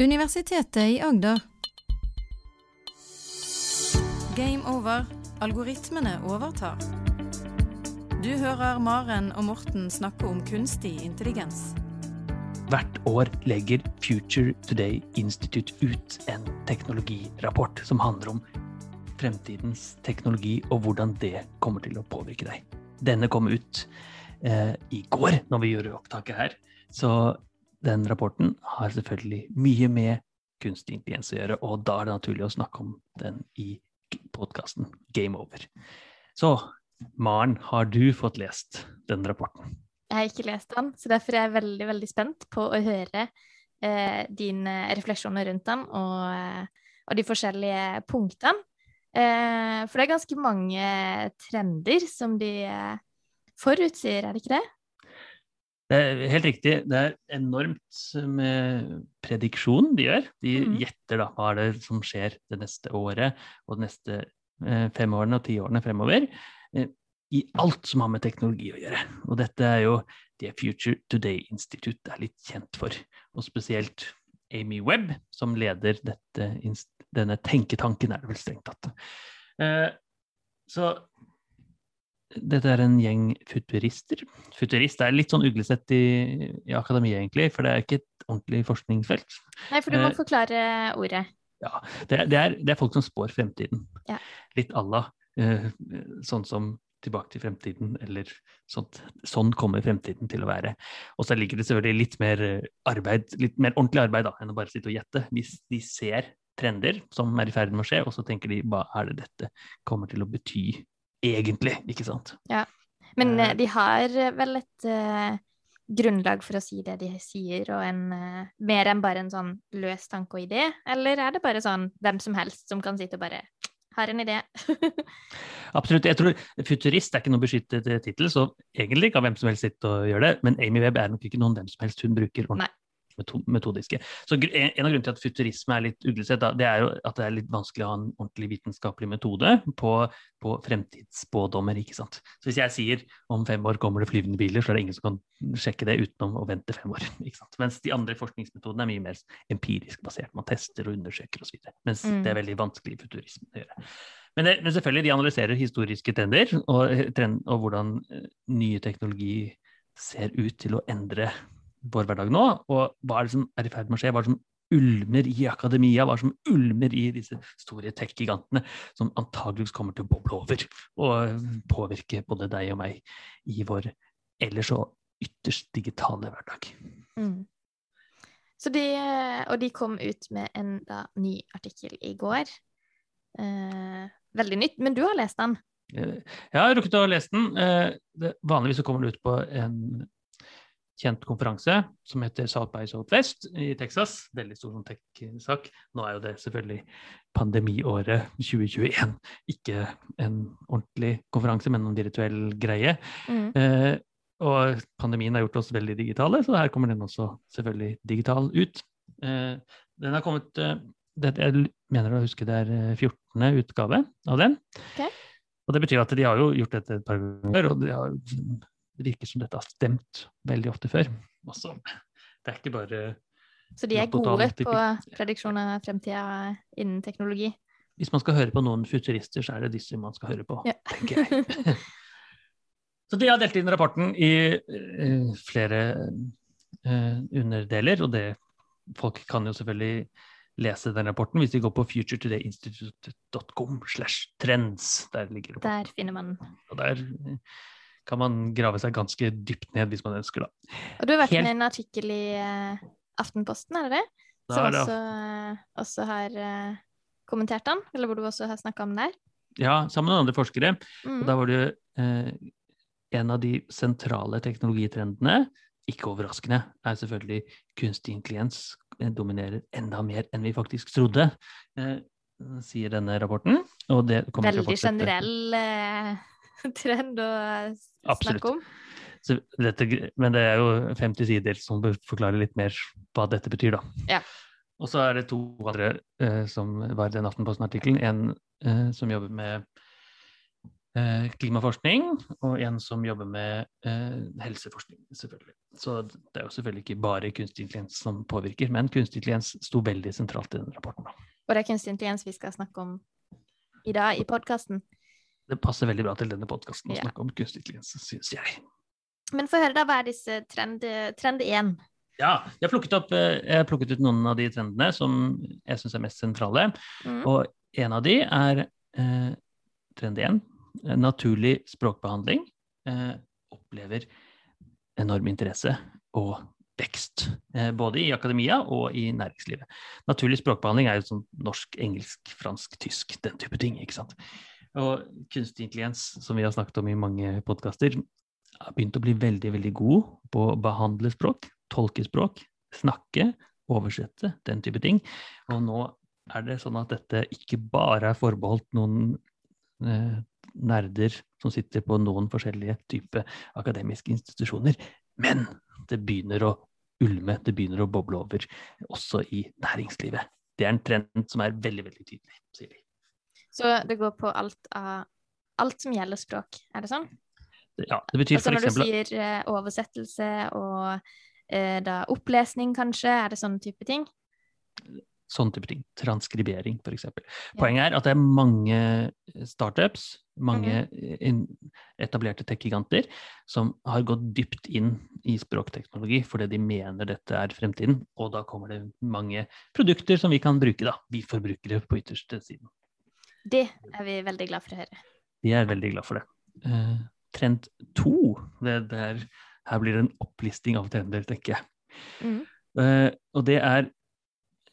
Universitetet i Agder. Game over. Algoritmene overtar. Du hører Maren og Morten snakke om kunstig intelligens. Hvert år legger Future Today Institute ut en teknologirapport som handler om fremtidens teknologi og hvordan det kommer til å påvirke deg. Denne kom ut eh, i går, når vi gjorde opptaket her. Så den rapporten har selvfølgelig mye med kunstig intelligens å gjøre, og da er det naturlig å snakke om den i podkasten Game Over. Så Maren, har du fått lest den rapporten? Jeg har ikke lest den, så derfor er jeg veldig veldig spent på å høre eh, dine refleksjoner rundt den og, eh, og de forskjellige punktene. Eh, for det er ganske mange trender som de eh, forutsier, er det ikke det? Det er helt riktig. Det er enormt med prediksjon de gjør. De mm. gjetter da hva er det som skjer det neste året og de neste eh, fem årene og ti årene fremover. Eh, I alt som har med teknologi å gjøre. Og dette er jo det Future Today Institute er litt kjent for. Og spesielt Amy Webb, som leder dette, denne tenketanken, er det vel strengt tatt. Eh, så dette er en gjeng futurister. Futurist er litt sånn uglesett i, i akademiet, egentlig, for det er ikke et ordentlig forskningsfelt. Nei, for du må eh, forklare ordet. Ja, det, det, er, det, er, folk som spår fremtiden. Ja. Litt à la eh, sånn som Tilbake til fremtiden, eller sånt. Sånn kommer fremtiden til å være. Og så ligger det selvfølgelig litt mer arbeid, litt mer ordentlig arbeid da, enn å bare sitte og gjette. Hvis de ser trender som er i ferd med å skje, og så tenker de hva er det dette kommer til å bety egentlig, ikke sant? Ja. Men uh, de har vel et uh, grunnlag for å si det de sier, og en, uh, mer enn bare en sånn løs tanke og idé? Eller er det bare sånn hvem som helst som kan sitte og bare har en idé? Absolutt. Jeg tror futurist er ikke noe beskyttet tittel, så egentlig kan hvem som helst sitte og gjøre det. Men Amy Webb er nok ikke noen hvem som helst hun bruker ordentlig metodiske. Så En av grunnene til at futurisme er litt uglesett, det er jo at det er litt vanskelig å ha en ordentlig vitenskapelig metode på, på fremtidsspådommer. ikke sant? Så Hvis jeg sier om fem år kommer det flyvende biler, så er det ingen som kan sjekke det utenom å vente fem år. ikke sant? Mens de andre forskningsmetodene er mye mer empirisk basert. Man tester og undersøker osv. Mens mm. det er veldig vanskelig i futurisme å gjøre. Men, det, men, selvfølgelig, de analyserer historiske trender og, trend, og hvordan eh, nye teknologi ser ut til å endre vår hverdag nå, og hva er det som er i ferd med å skje? Hva er det som ulmer i akademia, hva er det som ulmer i disse store tech-gigantene, som antageligvis kommer til å boble over og påvirke både deg og meg i vår ellers så ytterst digitale hverdag. Mm. De, og de kom ut med en da, ny artikkel i går. Eh, veldig nytt, men du har lest den? Eh, jeg har rukket å lese den. Eh, det, vanligvis så kommer det ut på en kjent konferanse som heter South by Southwest i Texas. Veldig stor sånn tech-sak. Nå er jo det selvfølgelig pandemiåret 2021. Ikke en ordentlig konferanse, men en virtuell greie. Mm. Eh, og pandemien har gjort oss veldig digitale, så her kommer den også selvfølgelig digital ut. Eh, den har kommet eh, det, Jeg mener å huske det er 14. Eh, utgave av den. Okay. Og det betyr at de har jo gjort dette et par ganger, og de har det virker som dette har stemt veldig ofte før. Også, det er ikke bare Så de er gode på prediksjoner av fremtida innen teknologi? Hvis man skal høre på noen futurister, så er det disse man skal høre på, ja. tenker jeg. så de har delt inn rapporten i uh, flere uh, underdeler, og det folk kan jo selvfølgelig lese den rapporten hvis de går på futuretodayinstitute.com slash trends. Der ligger rapporten. Der finner man Og der kan man grave seg ganske dypt ned hvis man ønsker, da. Og du har vært Helt... med i en artikkel i uh, Aftenposten, er det det? Som. Også, uh, også, har uh, kommentert den, eller hvor du også har snakka om den der? Ja, sammen med andre forskere. Mm. Og da var det en av de sentrale teknologitrendene, ikke overraskende, er selvfølgelig kunstig intelligens dominerer enda mer enn vi faktisk trodde, sier denne rapporten. Veldig generell trend å snakke om. Dette, men det er jo 50 sider som forklarer litt mer hva dette betyr, da. Ja. Og så er det to andre eh, som var i den Aftenposten-artikkelen. En eh, som jobber med eh, klimaforskning, og en som jobber med eh, helseforskning, selvfølgelig. Så det er jo selvfølgelig ikke bare kunstig intelligens som påvirker, men kunstig intelligens sto veldig sentralt i den rapporten. Og det er kunstig intelligens vi skal snakke om i dag i podkasten? Det passer veldig bra til denne podkasten å ja. snakke om kunstig intelligens, syns jeg. Men få høre, da. Hva er disse trend, trend 1? Ja, jeg har, plukket opp, eh, jeg har plukket ut noen av de trendene som jeg syns er mest sentrale. Mm. Og en av de er eh, trend 1. Eh, naturlig språkbehandling. Eh, opplever enorm interesse og vekst. Eh, både i akademia og i næringslivet. Naturlig språkbehandling er jo sånn norsk, engelsk, fransk, tysk, den type ting. ikke sant? Og kunstig intelligens, som vi har snakket om i mange podkaster, har begynt å bli veldig, veldig god på å behandle språk tolke språk, snakke, oversette, den type ting. Og nå er det sånn at dette ikke bare er forbeholdt noen eh, nerder som sitter på noen forskjellige typer akademiske institusjoner, men det begynner å ulme, det begynner å boble over, også i næringslivet. Det er en trend som er veldig, veldig tydelig, sier de. Så det går på alt, av, alt som gjelder språk, er det sånn? Ja, det betyr altså, for eksempel Når du sier eh, oversettelse og er da opplesning, kanskje? Er det sånne type ting? Sånn type ting. Transkribering, f.eks. Poenget er at det er mange startups, mange mm. etablerte tech-giganter, som har gått dypt inn i språkteknologi fordi de mener dette er fremtiden. Og da kommer det mange produkter som vi kan bruke, da. Vi forbrukere på ytterste siden. Det er vi veldig glad for å høre. Vi er veldig glad for det. Uh, trend to, det, det er her blir det en opplisting av trender, tenker jeg. Mm. Uh, og det er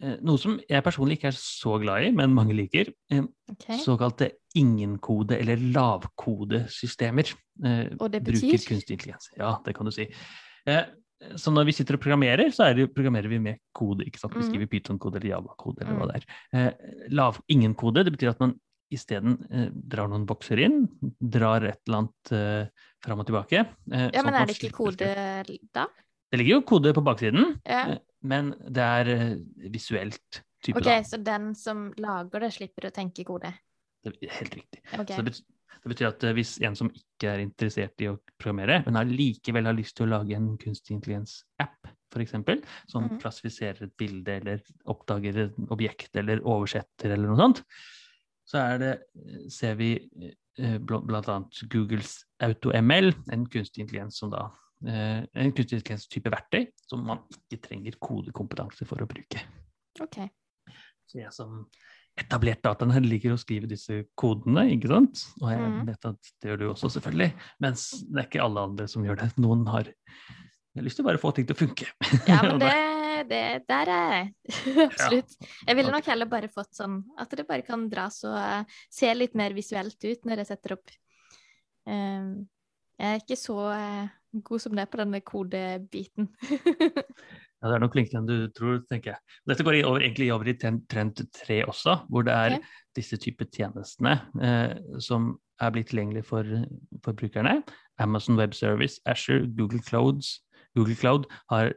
uh, noe som jeg personlig ikke er så glad i, men mange liker. Okay. Såkalte ingenkode- eller lavkodesystemer. og det betyr? Bruker kunstig intelligens. Ja, det kan du si. Så når vi sitter og programmerer, så det, programmerer vi med kode. ikke sant? Vi mm. skriver Python-kode eller Java-kode eller hva mm. det er. lav ingen-kode, det betyr at man isteden eh, drar noen bokser inn, drar et eller annet eh, fram og tilbake. Eh, ja, Men er det ikke kode da? Det ligger jo kode på baksiden, ja. eh, men det er eh, visuelt. Type, ok, da. Så den som lager det, slipper å tenke kode? Det er helt riktig. Okay. Så det betyr, det betyr at eh, hvis en som ikke er interessert i å programmere, men allikevel har lyst til å lage en kunstig intelligens-app, f.eks., som mm. klassifiserer et bilde eller oppdager et objekt eller oversetter eller noe sånt, så er det, ser vi eh, bl.a. Googles AutoML, en kunstig intelligens som da eh, en kunstig intelligens-type verktøy som man ikke trenger kodekompetanse for å bruke. Okay. Så jeg som etablert dataene liker å skrive disse kodene, ikke sant? Og jeg mm. vet at det gjør du også, selvfølgelig. Mens det er ikke alle andre som gjør det. Noen har lyst til å bare få ting til å funke. Ja, men det det, der er jeg. Absolutt. Jeg ville nok heller bare fått sånn at det bare kan dras og uh, se litt mer visuelt ut når jeg setter opp. Uh, jeg er ikke så uh, god som det på denne kodebiten. ja, det er nok flinkere enn du tror, tenker jeg. Dette går over, egentlig over i trend 3 også, hvor det er okay. disse typer tjenestene som er blitt tilgjengelige for, for brukerne. Amazon Web Service, Asher, Google Clouds, Google Cloud har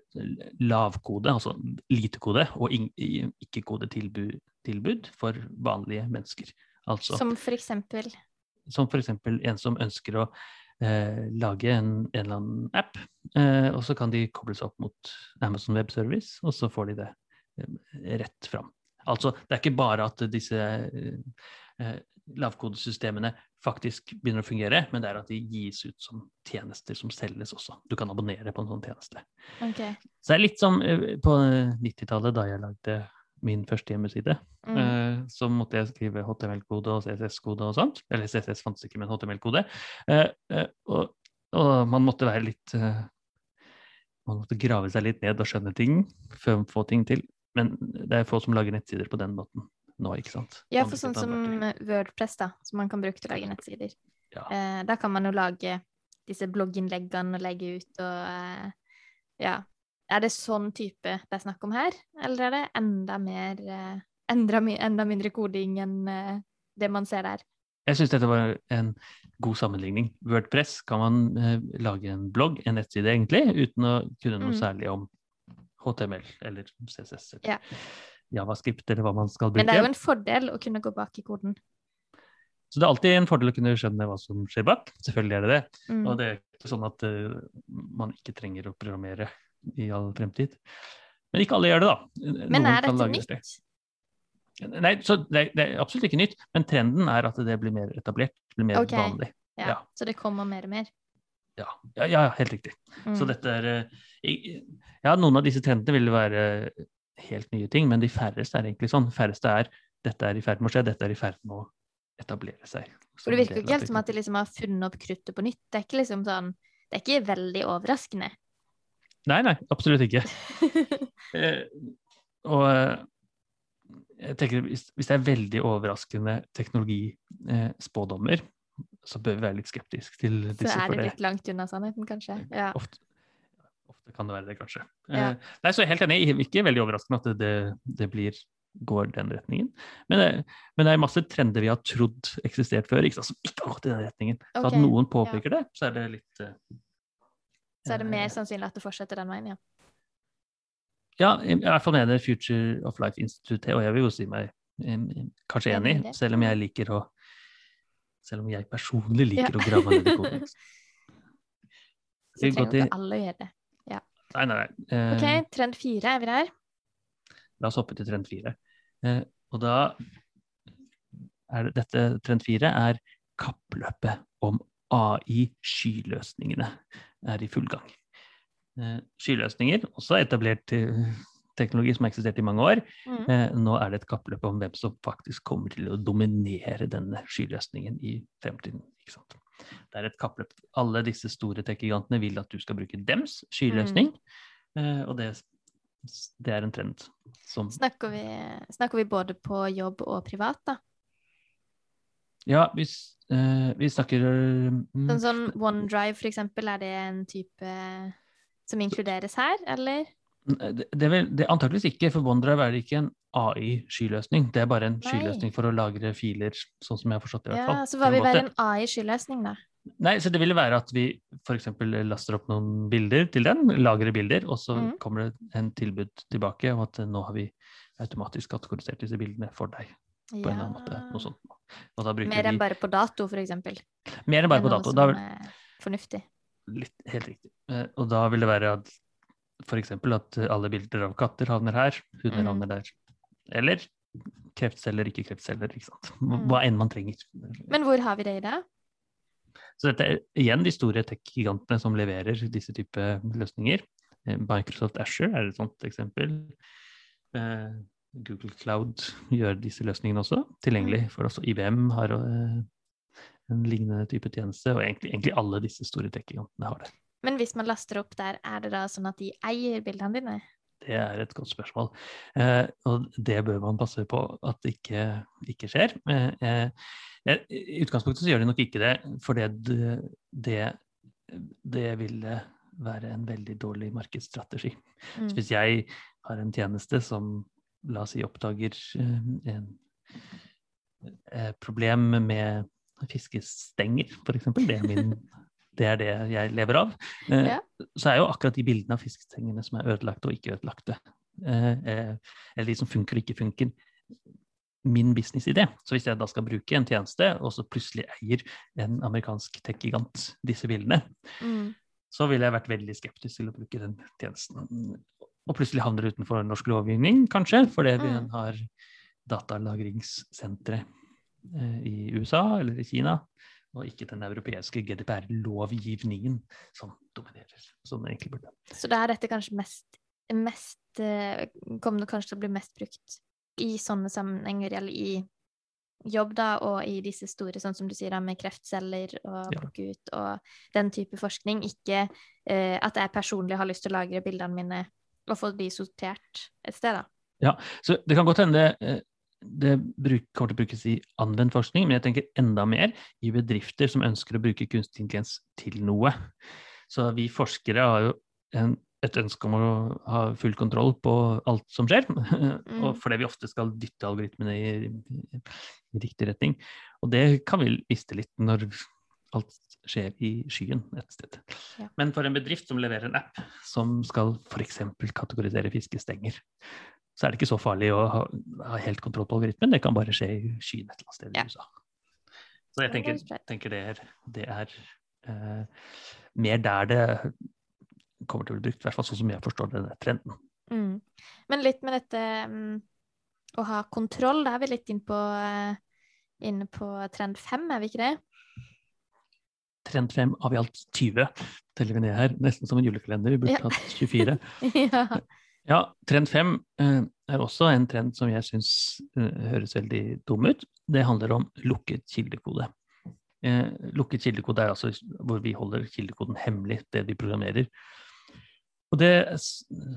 lavkode, altså lite kode, og ikke-kodetilbud for vanlige mennesker. Altså, som for eksempel? Som for eksempel en som ønsker å eh, lage en, en, eller annen app, eh, og så kan de kobles opp mot Amazon Web Service, og så får de det eh, rett fram. Altså, det er ikke bare at disse eh, eh, lavkodesystemene faktisk begynner å fungere, men det er at de gis ut som tjenester som selges også. Du kan abonnere på en sånn tjeneste. Okay. Så det er litt som eh, på 90-tallet, da jeg lagde min første hjemmeside. Mm. Uh, så måtte jeg skrive HTML-kode og CSS-kode og sånt. Eller CSS fantes ikke, men HTML-kode. Uh, uh, og, og, man måtte være litt Man måtte grave seg litt ned og skjønne ting før man får ting til. Men det er få som lager nettsider på den måten nå, ikke sant? Ja, for sånn som Wordpress, da, som man kan bruke til å lage nettsider. Ja. Eh, da kan man jo lage disse blogginnleggene og legge ut og eh, Ja. Er det sånn type det er snakk om her, eller er det enda mer eh, enda, enda, mindre koding enn eh, det man ser der? Jeg syns dette var en god sammenligning. Wordpress kan man eh, lage en blogg, en nettside egentlig, uten å kunne noe mm. særlig om HTML eller CSS. Eller. Ja. Javascript, eller hva man skal bruke. Men det er jo en fordel å kunne gå bak i koden. Så det er alltid en fordel å kunne skjønne hva som skjer bak. Selvfølgelig er det det. Mm. Og det er ikke sånn at uh, man ikke trenger å programmere i all fremtid. Men ikke alle gjør det, da. Men er dette nytt? Det. Nei, så det, det, er absolutt ikke nytt, men trenden er at det blir mer etablert, blir mer okay. vanlig. Ja, ja, Så det kommer mer og mer? Ja, ja, ja helt riktig. Mm. Så dette er uh, Ja, noen av disse trendene vil være helt nye ting, men de færreste er egentlig sånn. Færreste er dette er i ferd med å skje, dette er i ferd med å etablere seg. For Det virker jo ikke helt som at de liksom har funnet opp kruttet på nytt. Det er ikke liksom sånn, det er ikke veldig overraskende. Nei, nei, absolutt ikke. eh, og eh, jeg tenker hvis, hvis, det er veldig overraskende teknologispådommer, eh, så bør vi være litt skeptiske til disse. Så er det litt langt unna sannheten, kanskje? Ja. Ofte, ofte kan det være det, kanskje. Ja. Eh, nei, så jeg er helt enig. Ikke veldig overraskende at det, det blir går den retningen. Men det, men det, er masse trender vi har trodd eksistert før, ikke sant, som ikke har gått i den retningen. Okay. Så at noen påpeker ja. det, så er det litt Så er det mer sannsynlig at det fortsetter den veien, ja? Ja, i, hvert fall mener Future of Life Institute, og jeg vil jo si meg kanskje enig, selv om jeg liker å Selv om jeg personlig liker ja. å grave ned i kodeks. Så trenger ikke alle å gjøre det. Ja. Nei, nei, nei. Uh, OK, trend fire er vi der. La oss hoppe til trend fire. Eh, og da er det, dette trend fire er kappløpet om AI-skyløsningene er i full gang. Eh, skyløsninger, også etablert teknologi som har eksistert i mange år. Mm. Eh, nå er det et kappløp om hvem som faktisk kommer til å dominere denne skyløsningen i fremtiden. Det er et kappløp. Alle disse store tech-gigantene vil at du skal bruke dems skyløsning. Mm. og det det er en trend som snakker vi, snakker vi, både på jobb og privat, da? Ja, vi, uh, vi snakker um, Sånn som OneDrive, for eksempel, er det en type som inkluderes her, eller? Det, det, er vel, det antakeligvis ikke, for OneDrive er det ikke en AI-skyløsning. Det er bare en Nei. skyløsning for å lagre filer, sånn som jeg har forstått det. i hvert fall. Ja, Så hva vil være en AI-skyløsning, da? Nei, så det ville være at vi f.eks. laster opp noen bilder til den, lagrer bilder, og så mm. kommer det en tilbud tilbake om at nå har vi automatisk kategorisert disse bildene for deg. På ja. en eller annen måte. Noe sånt. Mer enn bare på dato, f.eks.? Mer enn bare på dato. Da, vil... fornuftig. Litt, helt riktig. Eh, og da vil det være at f.eks. at alle bilder av katter havner her, hunder mm. havner der. Eller kreftceller, ikke kreftceller. Ikke sant? Mm. Hva enn man trenger. Men hvor har vi det i dag? Så dette er igjen de store tech-gigantene som leverer disse type løsninger. Eh, Microsoft Asher er et sånt eksempel. Eh, Google Cloud gjør disse løsningene også tilgjengelig mm. for også IBM har eh, en lignende type tjeneste, og egentlig, egentlig alle disse store tech-gigantene har det. Men hvis man laster opp der, er det da sånn at de eier bildene dine? Det er et godt spørsmål. Eh, og det bør man passe på at det ikke, ikke skjer. Eh, i utgangspunktet så gjør de nok ikke det, for det, det, det ville være en veldig dårlig markedsstrategi. Mm. Så hvis jeg har en tjeneste som la oss si oppdager eh, et problem med fiskestenger, f.eks., det, det er det jeg lever av, eh, så er jo akkurat de bildene av fiskestengene som er ødelagte og ikke ødelagte, eh, eller de som funker og ikke funker, min businessidé. Så hvis jeg da skal bruke en tjeneste, og så plutselig eier en amerikansk tech-gigant disse bildene, mm. så ville jeg vært veldig skeptisk til å bruke den tjenesten. Og plutselig havner utenfor norsk lovgivning, kanskje, fordi vi mm. har datalagringssentre eh, i USA eller i Kina, og ikke den europeiske GDPR-lovgivningen som dominerer. som den egentlig burde. Så da er dette kanskje mest, mest eh, Kommer det kanskje til å bli mest brukt i sånne sammenhenger, eller i jobb, da, og i disse store, sånn som du sier, da, med kreftceller og plukke ja. ut, og den type forskning. Ikke eh, at jeg personlig har lyst til å lagre bildene mine og få de sortert et sted, da. Ja, så det kan godt hende eh, det bruk, kommer til å brukes i anvendt forskning, men jeg tenker enda mer i bedrifter som ønsker å bruke kunstig intelligens til noe. Så vi forskere har jo en et ønske om å ha full kontroll på alt som skjer. Mm. og fordi vi ofte skal dytte algoritmene i, i, i, riktig retning. Og det kan vi miste litt når alt skjer i skyen et sted. Ja. Men for en bedrift som leverer en app som skal f.eks. kategorisere fiskestenger, så er det ikke så farlig å ha, ha, helt kontroll på algoritmen. Det kan bare skje i skyen et eller annet sted i USA. Så jeg tenker, tenker det er, det er uh, mer der det kommer til å bli brukt, i hvert fall sånn som jeg forstår denne trenden. Mm. Men litt med dette um, å ha kontroll, da er vi litt inne på, uh, inn på trend fem, er vi ikke det? Trend frem av i alt 20 teller vi ned her, nesten som en julekalender. Vi burde ja. hatt 24. ja. ja. trend 5 uh, er også en trend som jeg syns uh, høres veldig dum ut. Det handler om lukket kildekode. Uh, lukket kildekode er altså hvor vi holder kildekoden hemmelig, det vi programmerer. Og det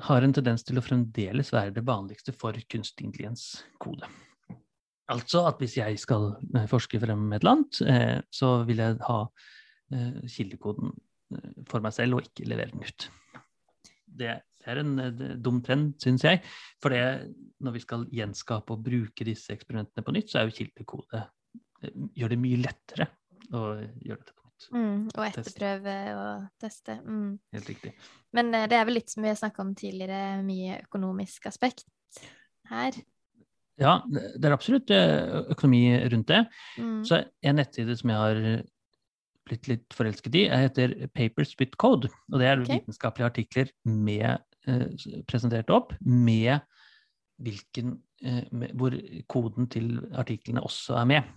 har en tendens til å fremdeles være det vanligste for kunstig intelligens-kode. Altså at hvis jeg skal eh, forske frem et eller annet, eh, så vil jeg ha eh, kildekoden for meg selv og ikke levere den ut. Det er en dum trend, syns jeg. For det, når vi skal gjenskape og bruke disse eksperimentene på nytt, så er jo kildekode gjør det mye lettere å gjøre dette på nytt. Mm, og etterprøve og teste. Mm. Helt riktig. Men det er vel litt som vi har snakka om tidligere, mye økonomisk aspekt her. Ja, det er absolutt eh, økonomi rundt det. Mm. Så en nettside som jeg har blitt litt forelsket i, Jeg heter Papers with Code. Og det er okay. vitenskapelige artikler med, eh, presentert opp med hvilken, eh, med, hvor koden til artiklene også er med.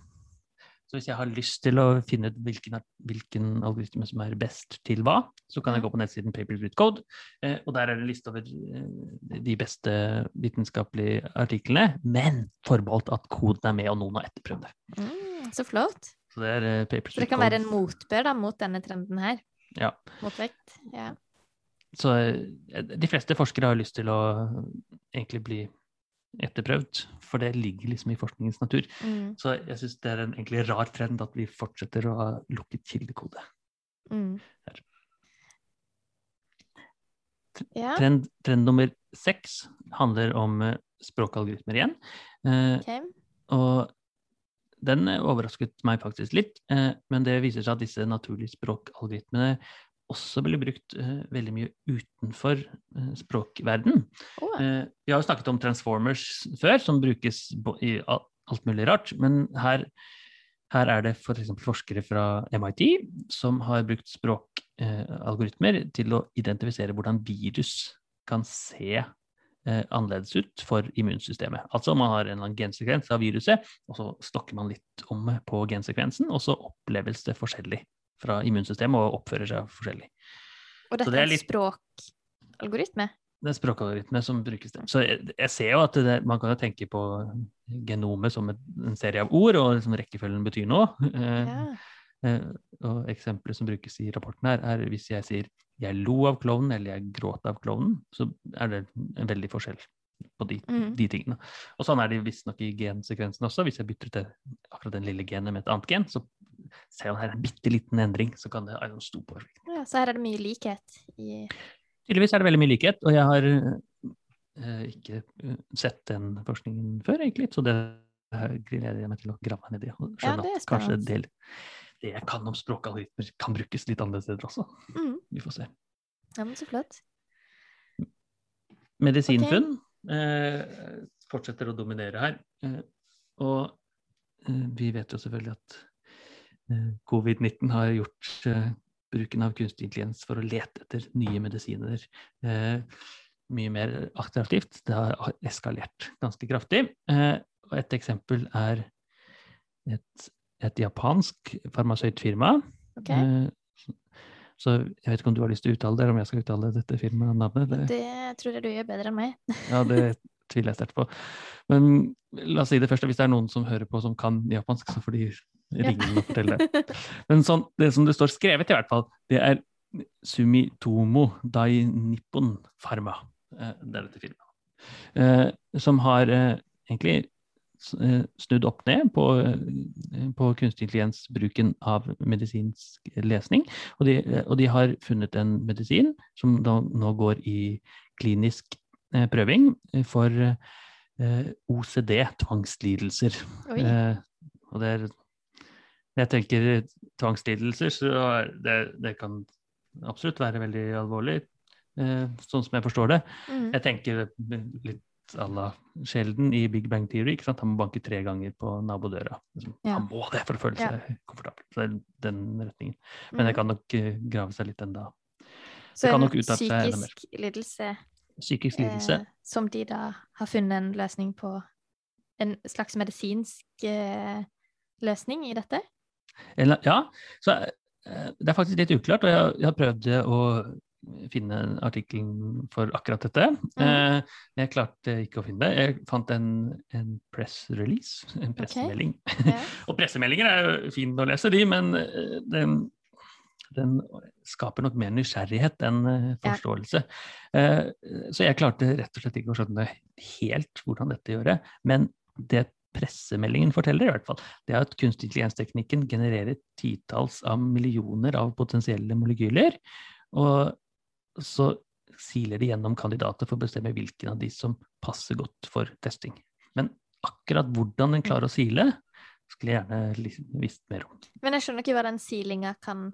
Så hvis jeg har lyst til å finne ut hvilken, hvilken algoritme som er best til hva, så kan jeg gå på nettsiden Papers with Code, eh, og der er det en liste over eh, de beste vitenskapelige artiklene, men forbeholdt at koden er med, og noen har etterprøvd det. Mm, så flott. Så det, er, uh, så det kan være en motbør da, mot denne trenden her? Ja. Motvekt? Ja. Så de fleste forskere har lyst til å egentlig bli etterprøvd, for det ligger liksom i forskningens natur. Mm. Så jeg syns det er en egentlig rar trend at vi fortsetter å ha lukket kildekode. Mm. Ja. Trend, trend, nummer seks handler om språkalgoritmer igjen. Okay. Og den overrasket meg faktisk litt, uh, men det viser seg at disse naturlige språkalgoritmene også blir brukt uh, veldig mye utenfor språkverden. Oh. Vi har jo snakket om transformers før, som brukes i alt mulig rart. Men her, her er det f.eks. For forskere fra MIT som har brukt språkalgoritmer til å identifisere hvordan virus kan se annerledes ut for immunsystemet. Altså man har en gensekvens av viruset, og så stokker man litt om på gensekvensen, og så oppleves det forskjellig fra immunsystemet og oppfører seg forskjellig. Og dette det er litt... språkalgoritme? Det er språkalgoritme som brukes. der. Så jeg, jeg ser jo at det, man kan jo tenke på genomet som et, en serie av ord, og liksom rekkefølgen betyr noe. Eh, ja. Eh, og eksempelet som brukes i rapporten her, er hvis jeg sier 'jeg lo av klovnen' eller 'jeg gråt av klovnen', så er det en veldig forskjell på de, mm. de tingene. Og sånn er det visstnok i gensekvensen også. Hvis jeg bytter til akkurat den lille genet med et annet gen, så ser man her en bitte liten endring, så kan det ha en stor påvirkning. Ja, så her er det mye likhet i Tydeligvis er det veldig mye likhet, og jeg har eh, ikke uh, sett den forskningen før, egentlig, så det gleder jeg meg til å grave meg ned i. Og skjønne ja, at kanskje det, det, jeg kan om språkalgoritmer, kan brukes litt annerledes steder også. Mm. Vi får se. Ja, men så flott. Medisinfunn okay. eh, fortsetter å dominere her. og vi vet jo selvfølgelig at Eh, covid-19 har gjort uh, bruken av kunstig intelligens for å lete etter nye medisiner uh, mye mer attraktivt. Det har eskalert ganske kraftig. Og et eksempel er et, et japansk farmasøytfirma. Okay. Så jeg vet ikke om du har lyst til å uttale det, eller om jeg skal uttale dette firmanavnet? Det, det tror jeg du gjør bedre enn meg. ja, det tviler jeg sterkt på. Men la oss si det først, hvis det er noen som hører på som kan japansk, så får de ringe og fortelle. det. Men sånn, det som det står skrevet, i hvert fall, det er Sumitomo Dai Nippon Pharma. Eh, det er dette firmaet. Eh, som har eh, egentlig snudd opp ned på, på kunstig intelligens-bruken av medisinsk lesning. Og de, og de, har funnet en medisin som da, nå går i klinisk prøving for OCD, tvangslidelser. og det er jeg tenker tvangslidelser, så det, det, kan absolutt være veldig alvorlig, eh, sånn som jeg forstår det. Mm. Jeg tenker litt litt à la sjelden i Big Bang Theory. ikke sant? Han må banke tre ganger på nabodøra. Liksom. Ja. Han må det for å føle seg ja. komfortabel. Så det er den retningen. Men det mm. kan nok uh, grave seg litt enda. Så en psykisk lidelse, psykisk lidelse. Eh, som de da har funnet en løsning på En slags medisinsk eh, løsning i dette? Ja. Så eh, det er faktisk litt uklart, og jeg har prøvd å finne artikkelen for akkurat dette. Mm. Eh, jeg klarte ikke å finne det. Jeg fant en, en press release, en pressemelding. Okay. Yeah. og pressemeldinger er jo fine å lese, de, men eh, den, den skaper nok mer nysgjerrighet enn eh, forståelse. Ja. Så jeg klarte rett og slett ikke å skjønne helt hvordan dette gjør det. Men det pressemeldingen forteller, i hvert fall, det er at kunstig intelligensteknikken genererer titalls av millioner av potensielle molekyler. Og så siler de gjennom kandidater for å bestemme hvilken av de som passer godt for testing. Men akkurat hvordan den klarer å sile, skulle jeg gjerne visst mer om. Men jeg skjønner ikke hva den silinga kan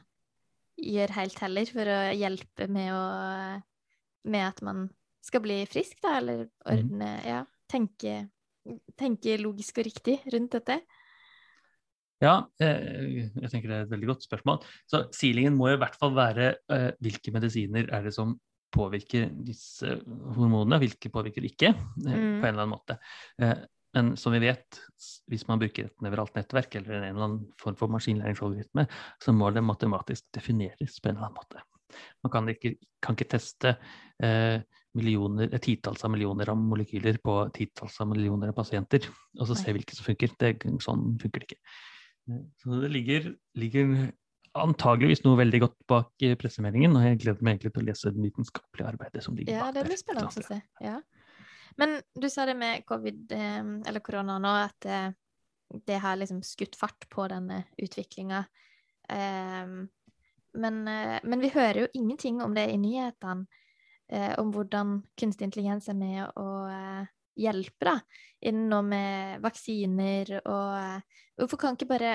gjøre helt heller, for å hjelpe med, å, med at man skal bli frisk, da, eller mhm. ordne mm. Ja, tenke, tenke logisk og riktig rundt dette. Ja, eh, jeg tenker det er et veldig godt spørsmål. Så Silingen må i hvert fall være eh, hvilke medisiner er det som påvirker disse hormonene, hvilke påvirker ikke, mm. på en eller annen måte. Men som vi vet, hvis man bruker et nevralt nettverk eller en eller annen form for maskinlæringsalgoritme, så må det matematisk defineres på en eller annen måte. Man kan ikke, kan ikke teste eh, millioner, titalls av millioner av molekyler på titalls av millioner av pasienter, og så se hvilke som funker. Det, sånn funker det ikke. Så det ligger, ligger, antageligvis noe veldig godt bak pressemeldingen, og jeg gleder meg egentlig til å lese det vitenskapelige arbeidet som ligger ja, bak der. Ja, det blir spennende å se. Ja. Men du sa det med covid, eh, eller korona nå, at eh, det har liksom skutt fart på denne utviklinga. Eh, men, men, vi hører jo ingenting om det i nyhetene, om hvordan kunstig intelligens er med å hjelpe da, med vaksiner og Hvorfor kan ikke bare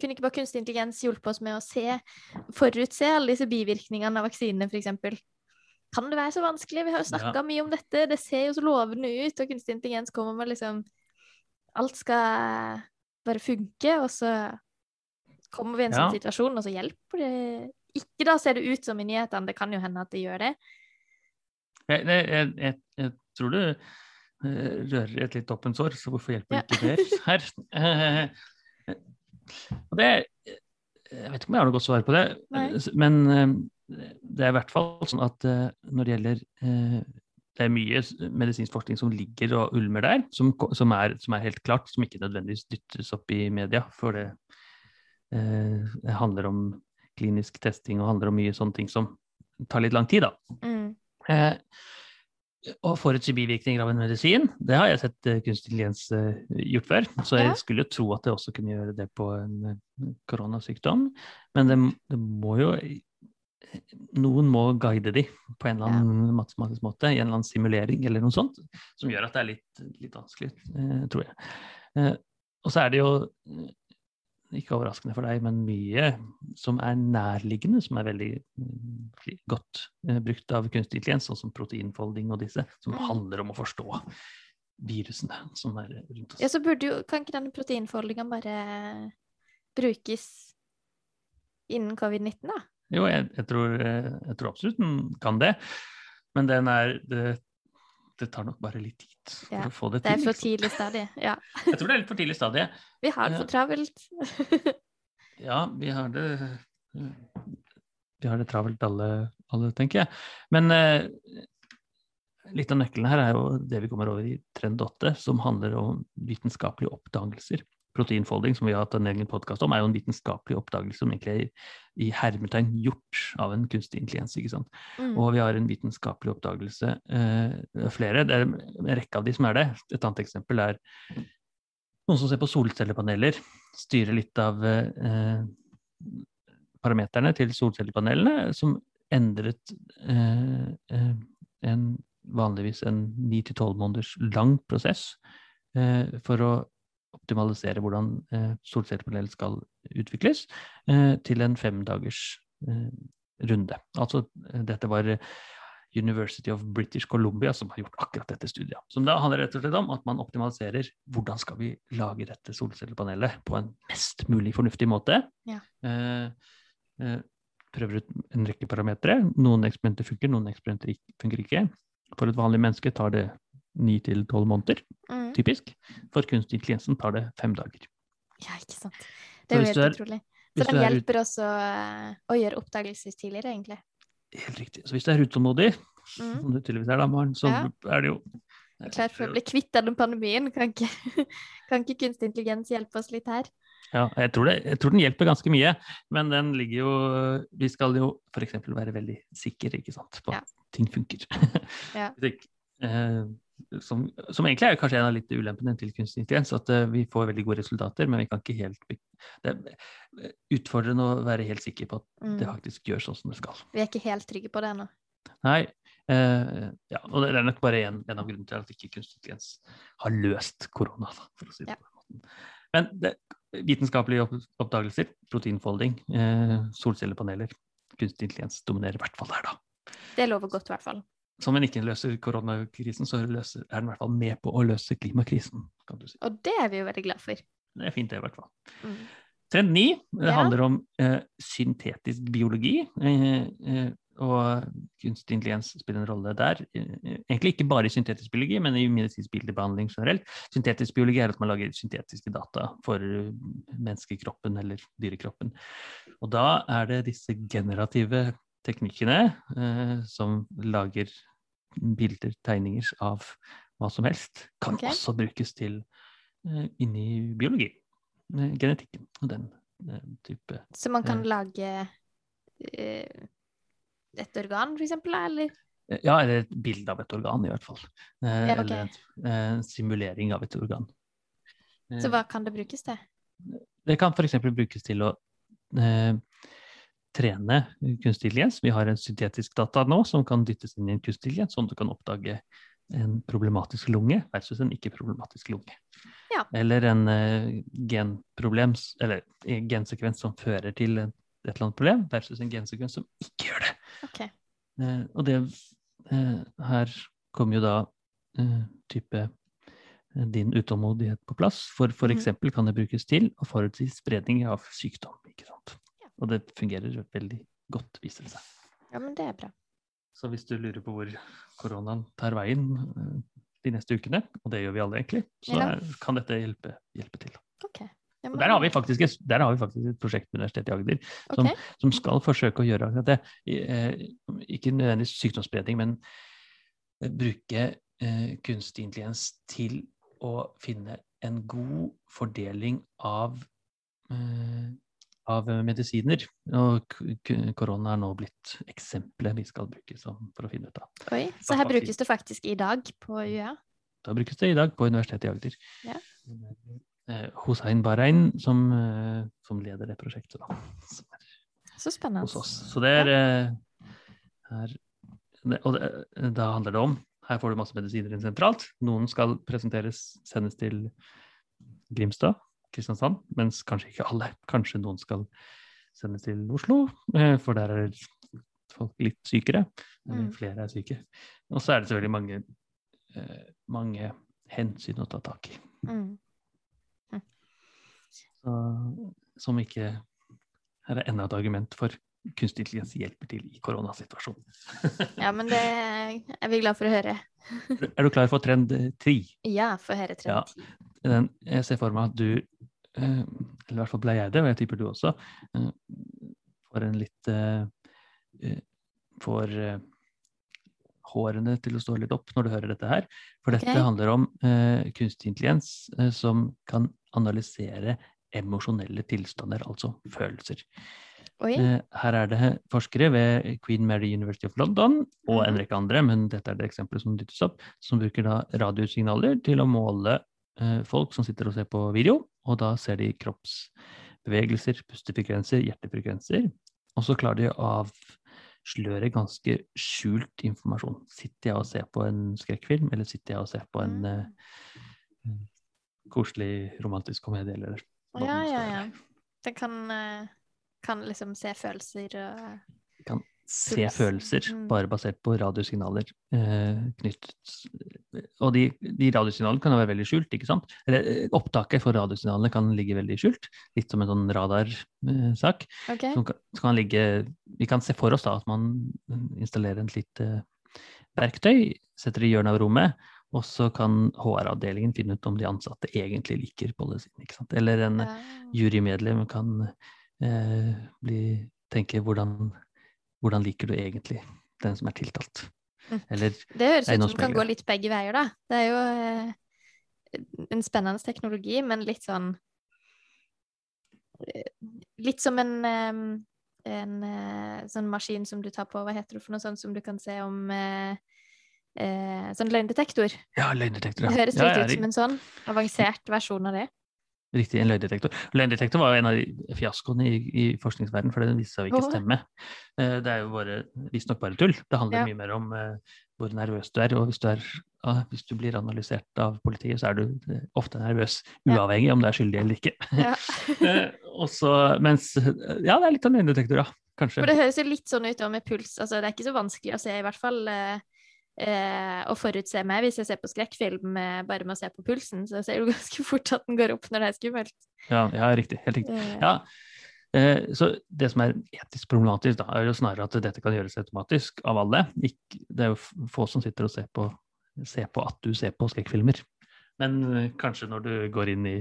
kunne ikke bare kunstig intelligens hjulpet oss med å se, forutse alle disse bivirkningene av vaksinene, f.eks.? Kan det være så vanskelig? Vi har jo snakka ja. mye om dette, det ser jo så lovende ut, og kunstig intelligens kommer med liksom Alt skal bare funke, og så kommer vi i en sånn situasjon, og så hjelper det ikke. Da ser det ut som i nyhetene, det kan jo hende at det gjør det. Jeg, jeg, jeg, jeg tror du rører i et litt åpent sår, så hvorfor hjelper ja. ikke det her? Og det Jeg vet ikke om jeg har noe godt svar på det, Nei. men eh, det er i hvert fall sånn at eh, når det gjelder det er mye medisinsk forskning som ligger og ulmer der, som, som, er, som er, helt klart, som ikke nødvendigvis dyttes opp i media. For det, det handler om klinisk testing og handler om mye sånne ting som tar litt lang tid, da. Mm. Eh, å forutsi bivirkninger av en medisin, det har jeg sett uh, kunstig intelligens uh, gjort før. Så jeg skulle jo tro at det også kunne gjøre det på en uh, koronasykdom. Men det, det, må jo Noen må guide de på en eller annen ja. matematisk måte, i en eller annen simulering eller noe sånt, som gjør at det er litt, litt vanskelig, tror jeg. og så er det jo ikke overraskende for deg, men mye som er nærliggende, som er veldig mm, godt eh, brukt av kunstig intelligens, sånn som proteinfolding og disse, som mm. handler om å forstå virusene som er rundt oss. Ja, så burde jo, Kan ikke denne proteinfoldinga bare brukes innen covid-19, da? Jo, jeg, jeg, tror, eh, jeg, tror, absolutt den kan det. Men den er, det det tar nok bare litt tid for ja, å få det til. Det er for liksom. tidlig stadie, ja. Jeg tror det er litt for tidlig stadie. Vi har det for travelt. ja, vi har det Vi har det travelt alle, alle tenker jeg. Men eh, litt av nøkkelen her er jo det vi kommer over i trend 8, som handler om vitenskapelige oppdagelser proteinfolding, som vi har hatt en egen podkast om, er jo en vitenskapelig oppdagelse som egentlig er i hermetegn gjort av en kunstig intelligens. ikke sant? Mm. Og vi har en vitenskapelig oppdagelse, eh, flere. Det er en rekke av de som er det. Et annet eksempel er noen som ser på solcellepaneler, styrer litt av eh, parameterne til solcellepanelene, som endret eh, eh en, vanligvis en 9-12 måneders lang prosess eh, for å optimalisere hvordan eh, solcellepanel skal utvikles, eh, til en femdagers eh, runde. Altså dette var University of British Columbia som har gjort akkurat dette studiet. Som da handler rett og slett om at man optimaliserer hvordan skal vi lage dette solcellepanelet på en mest mulig fornuftig måte. Ja. Eh, eh, prøver ut en rekke parametere. Noen eksperimenter funker, noen eksperimenter funker ikke. For et vanlig menneske tar det ni til tolv måneder, Mm. typisk. For kunstig intelligensen tar det fem dager. Ja, ikke sant. Det er jo helt utrolig. Så den er hjelper også å, å gjøre oppdagelser tidligere, egentlig. Helt riktig. Så hvis du er utålmodig, Mm. som du tydeligvis er da, Maren, så Ja. er det jo er Klar for å bli kvitt denne pandemien. Kan ikke, kan ikke kunstig intelligens hjelpe oss litt her? Ja, jeg tror, det, jeg tror den hjelper ganske mye, men den ligger jo Vi skal jo f.eks. være veldig sikre ikke sant, på Ja. at ting funker. Ja. Som, som egentlig er kanskje en av litt ulempene til kunstig intelligens, at uh, vi får veldig gode resultater, men vi kan ikke helt Det er utfordrende å være helt sikker på at Mm. det faktisk gjør sånn som det skal. Vi er ikke helt trygge på det ennå. Nei, Uh, ja, og det er nok bare en, en av grunnene til at ikke kunstig intelligens har løst korona, for å si det Ja. på den måten. Men det, vitenskapelige oppdagelser, proteinfolding, uh, solcellepaneler, kunstig intelligens dominerer i hvert fall der, da. Det lover godt, i hvert fall. Som en ikke løser koronakrisen, så løser, er den i hvert fall med på å løse klimakrisen, kan du si. Og det er vi jo veldig glad for. Det er fint, det, i hvert fall. Mm. Trend 9 det Ja. handler om eh, syntetisk biologi. Eh, eh, og kunstig intelligens spiller en rolle der. Eh, egentlig ikke bare i syntetisk biologi, men i medisinsk bildebehandling generelt. Syntetisk biologi er at man lager syntetiske data for eh, menneskekroppen eller dyrekroppen. Og da er det disse generative teknikkene eh, som lager bilder, tegninger av hva som helst, kan okay. også brukes til eh, inni biologi. Eh, genetikken og den eh, type Så man kan Ja. lage eh, et organ, for eksempel, eller? Eh, Ja, eller et bilde av et organ, i hvert fall. Eh, Ja, okay. Eller en eh, simulering av et organ. Eh, Så hva kan det brukes til? Det kan f.eks. brukes til å eh, trene kunstig intelligens. Vi har en syntetisk data nå som kan dyttes inn i en kunstig intelligens, sånn du kan oppdage en problematisk lunge versus en ikke-problematisk lunge. Ja. Eller en uh, genproblem, eller en gensekvens som fører til et, et eller annet problem, versus en gensekvens som ikke gjør det. Okay. Uh, og det uh, her kommer jo da eh, type eh, din utålmodighet på plass. For f.eks. Mhm. eksempel kan det brukes til å forutsi spredning av sykdom. ikke sant? Og det fungerer veldig godt, viser det seg. Ja, men det er bra. Så hvis du lurer på hvor koronaen tar veien eh, de neste ukene, og det gjør vi alle egentlig, så Ja. kan dette hjelpe, hjelpe til. OK. Ja, Og der har vi faktisk der har vi faktisk et prosjekt med Universitetet i Agder som, okay. som skal forsøke å gjøre akkurat det. Eh, Ikke nødvendigvis sykdomsspredning, men eh, bruke kunstig intelligens til å finne en god fordeling av, av medisiner. Og korona er nå blitt eksempelet vi skal bruke for å finne ut av. Oi, så her brukes det faktisk i dag på UiA? Da brukes det i dag på Universitetet i Agder. Ja. Eh, Hossein Bahrain som, eh, som leder det prosjektet, da. Så spennende. hos oss. Så det er eh, her, Og det, da handler det om Her får du masse medisiner inn sentralt. Noen skal presenteres, sendes til Grimstad, Kristiansand, mens kanskje ikke alle. Kanskje noen skal sendes til Oslo, eh, for der er folk litt sykere. men Mm. flere er syke. Og så er det selvfølgelig mange, eh, mange hensyn å ta tak i. Mm. Så, som ikke Her er enda et argument for kunstig intelligens hjelper til i koronasituasjonen. Ja, men det er vi glad for å høre. Er du klar for trend eh, ti? Ja, få høre trend ti. Ja, jeg ser for meg at du, eller i hvert fall ble jeg det, og jeg tipper du også, eh, får en litt eh, eh, Får eh, hårene til å stå litt opp når du hører dette her. For dette okay. handler om eh, kunstig intelligens eh, som kan analysere emosjonelle tilstander, altså følelser. Oi. Eh, Her er det forskere ved Queen Mary University of London og en Mhm. rekke andre, men dette er det eksempelet som dyttes opp, som bruker da radiosignaler til å måle eh, folk som sitter og ser på video, og da ser de kroppsbevegelser, pustefrekvenser, hjertefrekvenser, og så klarer de å avsløre ganske skjult informasjon. Sitter jeg og ser på en skrekkfilm, eller sitter jeg og ser på en eh, koselig romantisk komedie, eller hva Ja, ja, ja. Det kan, eh, kan liksom se følelser og kan se følelser, mm. bare basert på radiosignaler eh, knyttet Og de, de, radiosignalene kan være veldig skjult, ikke sant? Eller eh, opptaket for radiosignalene kan ligge veldig skjult, litt som en sånn radarsak. Eh, okay. Kan, kan ligge Vi kan se for oss da at man installerer en lite verktøy, setter det i hjørnet av rommet, og så kan HR-avdelingen finne ut om de ansatte egentlig liker policyen. ikke sant? Eller en ja. jurymedlem kan eh, bli, tenke hvordan hvordan liker du egentlig den som er tiltalt? Mm. Eller, det høres ut som det kan gå litt begge veier, da. Det er jo eh, en spennende teknologi, men litt sånn eh, Litt som en, en eh, sånn maskin som du tar på, hva heter det for noe sånt som du kan se om eh, eh, Sånn løgndetektor. Ja, løgndetektor. Ja. Det høres litt ja, ja, ut som en sånn avansert versjon av det riktig en løgndetektor. Løgndetektor var jo en av de fiaskoene i, i forskningsverdenen, for den viste seg å ikke stemme. Uh, det er jo visstnok bare tull. Det handler ja. mye mer om uh, hvor nervøs du er. Og hvis du, er, uh, hvis du, blir analysert av politiet, så er du eh, ofte nervøs, uavhengig ja. om du er skyldig eller ikke. Ja. også, mens Ja, det er litt av løgndetektor, ja. Kanskje. For det høres jo litt sånn ut med puls. Altså, det er ikke så vanskelig å se, i hvert fall. Uh, eh, å forutse meg hvis jeg ser på skrekkfilm eh, bare med å se på pulsen. Så ser du ganske fort at den går opp når det er skummelt. Ja, ja riktig. Helt riktig. Eh. Ja. Eh, så det som er etisk problematisk, da, er jo snarere at dette kan gjøres automatisk av alle. Ikke, det er jo få som sitter og ser på, ser på at du ser på skrekkfilmer. Men kanskje når du går inn i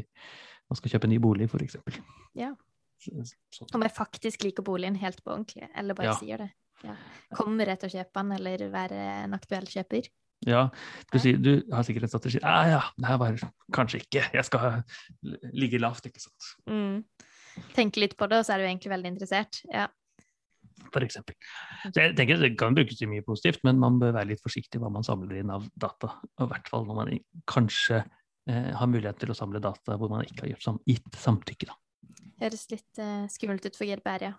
Man skal kjøpe en ny bolig, f.eks. Ja. Om jeg faktisk liker boligen helt på ordentlig, eller bare ja. sier det. Ja. Kommer jeg til å kjøpe den, eller være en aktuell kjøper? Ja, du, sier, du har sikkert en strategi. Ja, ja, det her var kanskje ikke. Jeg skal ligge lavt, ikke sant. Mm. Tenke litt på det, og så er du egentlig veldig interessert. Ja. For eksempel. Så jeg tenker Det kan brukes til mye positivt, men man bør være litt forsiktig hva man samler inn av data. Og I hvert fall når man kanskje eh, har mulighet til å samle data hvor man ikke har gitt, sam gitt samtykke. Da. Høres litt eh, skummelt ut for GDPR, ja.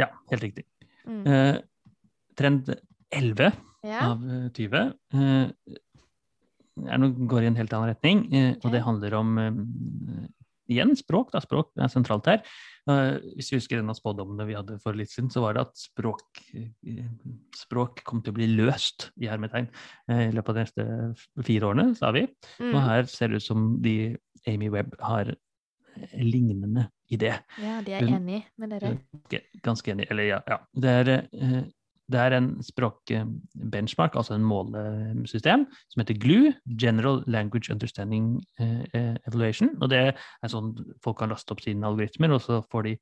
Ja, helt riktig. Mm. Eh, trend 11 ja. av 20 eh, er, går i en helt annen retning, eh, okay. og det handler om igjen språk. Da. Språk er sentralt her. Uh, hvis vi husker en av spådommene vi hadde for litt siden, så var det at språk, språk kom til å bli løst i hermetegn i løpet av de neste fire årene, sa vi. Mm. Og her ser det ut som de Amy Webb har lignende idé. Ja, de er enig med dere? Ganske enig. Eller ja. ja. Det, er, eh, det er en språkbenchmark, altså en målesystem, som heter GLUE, General Language Understanding eh, eh, Evaluation. Og det er sånn folk kan laste opp sine algoritmer, og så får de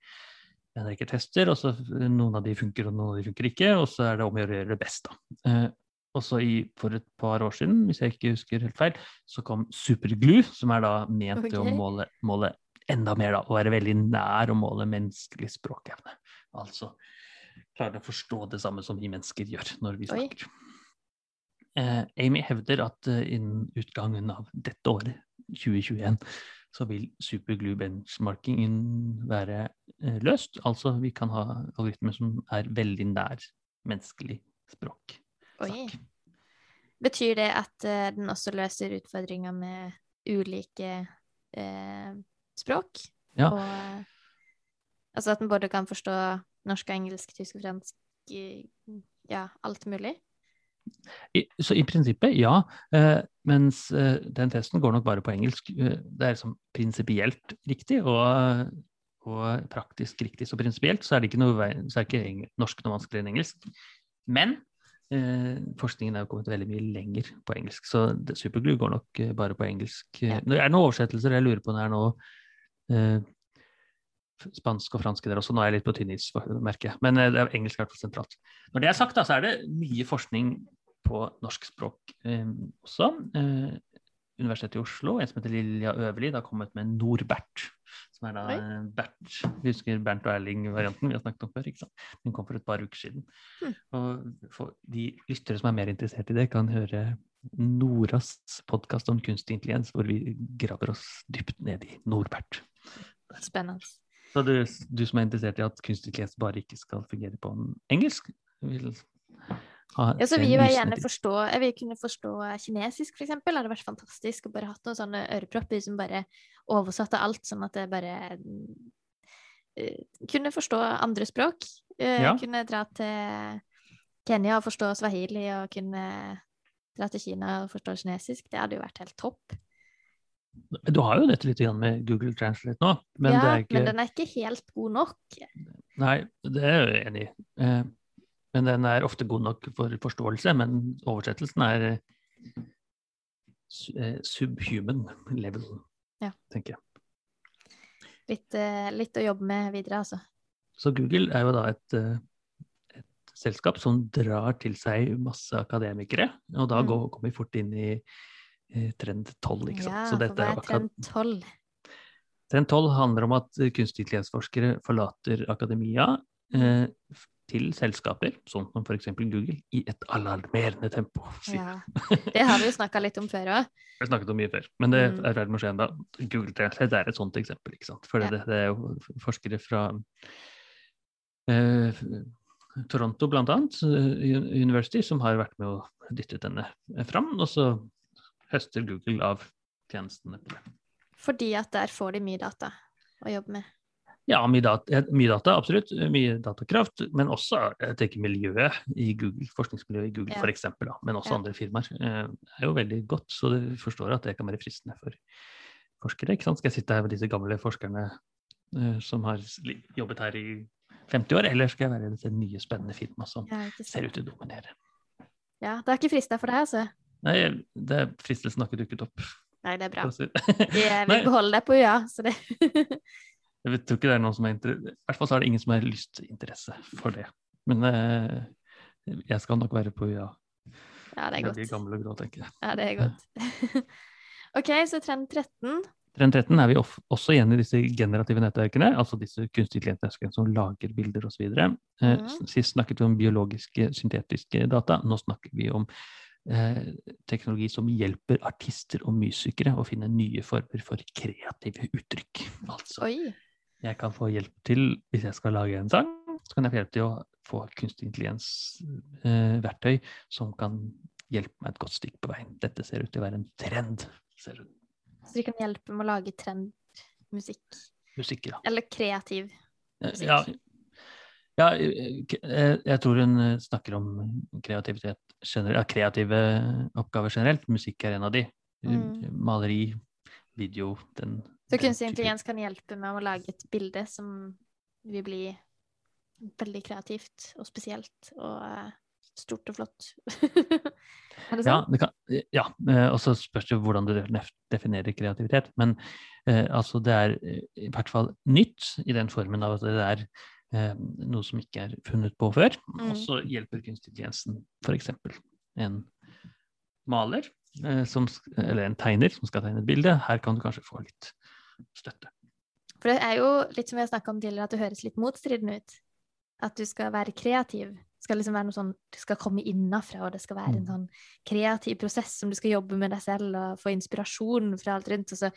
en rekke tester, og så noen av de funker, og noen av de funker ikke, og så er det om å gjøre det best, da. Også i, for et par år siden, hvis jeg ikke husker helt feil, så kom Superglue, som er da ment okay. å måle, måle enda mer, da, å være veldig nær å måle menneskelig språkevne. Altså klare å forstå det samme som vi mennesker gjør når vi snakker. Eh, Amy hevder at uh, innen utgangen av dette året, 2021, så vil superglue benchmarking være uh, løst. Altså vi kan ha algoritmer som er veldig nær menneskelig språk. Oi. Betyr det at uh, den også løser utfordringer med ulike språk. Ja. Og altså at en både kan forstå norsk og engelsk, tysk og fransk, ja, alt mulig. I, så i prinsippet, ja. Eh, mens eh, den testen går nok bare på engelsk. Eh, det er liksom prinsipielt riktig og, og, praktisk riktig. Så prinsipielt så er det ikke noe så er ikke norsk noe vanskeligere enn engelsk. Men eh, forskningen er jo kommet veldig mye lenger på engelsk, så Superglue går nok eh, bare på engelsk. Ja. Det er noen oversettelser jeg lurer på når det er noe eh, spansk og fransk der også. Nå er jeg litt på tynn is, merker jeg. Men eh, det er engelsk i hvert fall sentralt. Når det er sagt, da, så er det mye forskning på norsk språk eh, også. Eh, Universitetet i Oslo, en som heter Lilja Øverli, har kommet med Norbert. Som er da Oi. Bert Vi husker Bernt og Erling-varianten vi har snakket om før. ikke sant? Den kom for et par uker siden. Mm. Og for de lyttere som er mer interessert i det, kan høre Noras podkast om kunstig intelligens, hvor vi graver oss dypt ned i Norbert. Spennende. Så du, du som er interessert i at kunstig intelligens bare ikke skal fungere på engelsk, vil ha ja, så vil jeg gjerne forstå Jeg vil kunne forstå kinesisk, eksempel. Det hadde vært fantastisk å bare hatt noen sånne ørepropper som bare oversatte alt, sånn at det bare uh, kunne forstå andre språk. Uh, ja. Kunne dra til Kenya og forstå swahili, og kunne dra til Kina og forstå kinesisk. Det hadde jo vært helt topp. Du har jo dette litt med Google Translate nå. Men, ja, ikke... men den er ikke helt god nok. Nei, det er jeg enig i. Eh, men den er ofte god nok for forståelse, men oversettelsen er eh, subhuman level, ja. tenker jeg. Litt, eh, litt, å jobbe med videre, altså. Så Google er jo da et, et selskap som drar til seg masse akademikere, og da mm. går, kommer vi fort inn i trend 12, ikke sant. Ja, for hva er trend 12? Trend 12 handler om at kunstig intelligensforskere forlater akademia eh, til selskaper, sånn som f.eks. Google, i et alarmerende tempo. Ja, Det har vi jo snakka litt om før òg. Vi har snakket om mye før, men det mm. er i ferd med å skje ennå. Google Translate er et sånt eksempel. ikke sant? For ja. det, det, er jo forskere fra eh, Toronto annet, eh, University, som har vært med å dytte denne fram. Og så høster Google av tjenestene på det. Fordi at der får de mye data å jobbe med? Ja, mye data, mye data, absolutt. Mye datakraft. Men også jeg tenker miljøet i Google, forskningsmiljøet i Google ja. f.eks., men også ja. andre firmaer, eh, er jo veldig godt. Så du forstår at det kan være fristende for forskere. ikke sant? Skal jeg sitte her med disse gamle forskerne uh, som har jobbet her i 50 år, eller skal jeg være i dette nye, spennende firmaet som ja, ser ut til å dominere? Ja, det er ikke frista for deg, altså? Nei, det fristelsen har ikke dukket opp. Nei, det er bra. Jeg vil beholde deg på ja, så det Jeg tror ikke det er noen som er I hvert fall så er det ingen som har lyst interesse for det. Men eh, jeg skal nok være på ja. Ja, det er godt. Veldig gammel og grå, tenker jeg. Ja, det er godt. OK, så trend 13. Trend 13 er vi også igjen i disse generative nettverkene, altså disse kunstige klientnettverkene som lager bilder osv. Mm. Sist snakket vi om biologiske, syntetiske data. Nå snakker vi om eh, teknologi som hjelper artister og musikere å finne nye former for kreative uttrykk. Altså, Oi. jeg kan få hjelp til, hvis jeg skal lage en sang, så kan jeg få hjelp til å få kunstig intelligens-verktøy eh, som kan hjelpe meg et godt stykke på veien. Dette ser ut til å være en trend. Så de kan hjelpe med å lage trendmusikk? Musikk, ja. Eller kreativ musikk? Ja, ja, jeg tror hun snakker om kreativitet ja, kreative oppgaver generelt. Musikk er en av de. Mm. Maleri, video den, Så kunstig intelligens kan hjelpe med å lage et bilde som vil bli veldig kreativt og spesielt og stort og flott. er det sånn? Ja, det ja. Eh, og så spørs det hvordan du definerer kreativitet. Men altså det er i hvert fall nytt i den formen av at det er eh, noe som ikke er funnet på før. Mm. Og så hjelper kunstig intelligensen f.eks. en maler, eh, som, eller en tegner som skal tegne et bilde. Her kan du kanskje få litt støtte. For det er jo litt som vi har snakka om tidligere, at det høres litt motstridende ut. At du skal være kreativ. Det skal liksom være noe sånn, du skal komme innafra, og det skal være en mm. sånn kreativ prosess som du skal jobbe med deg selv og få inspirasjon fra alt rundt. Og så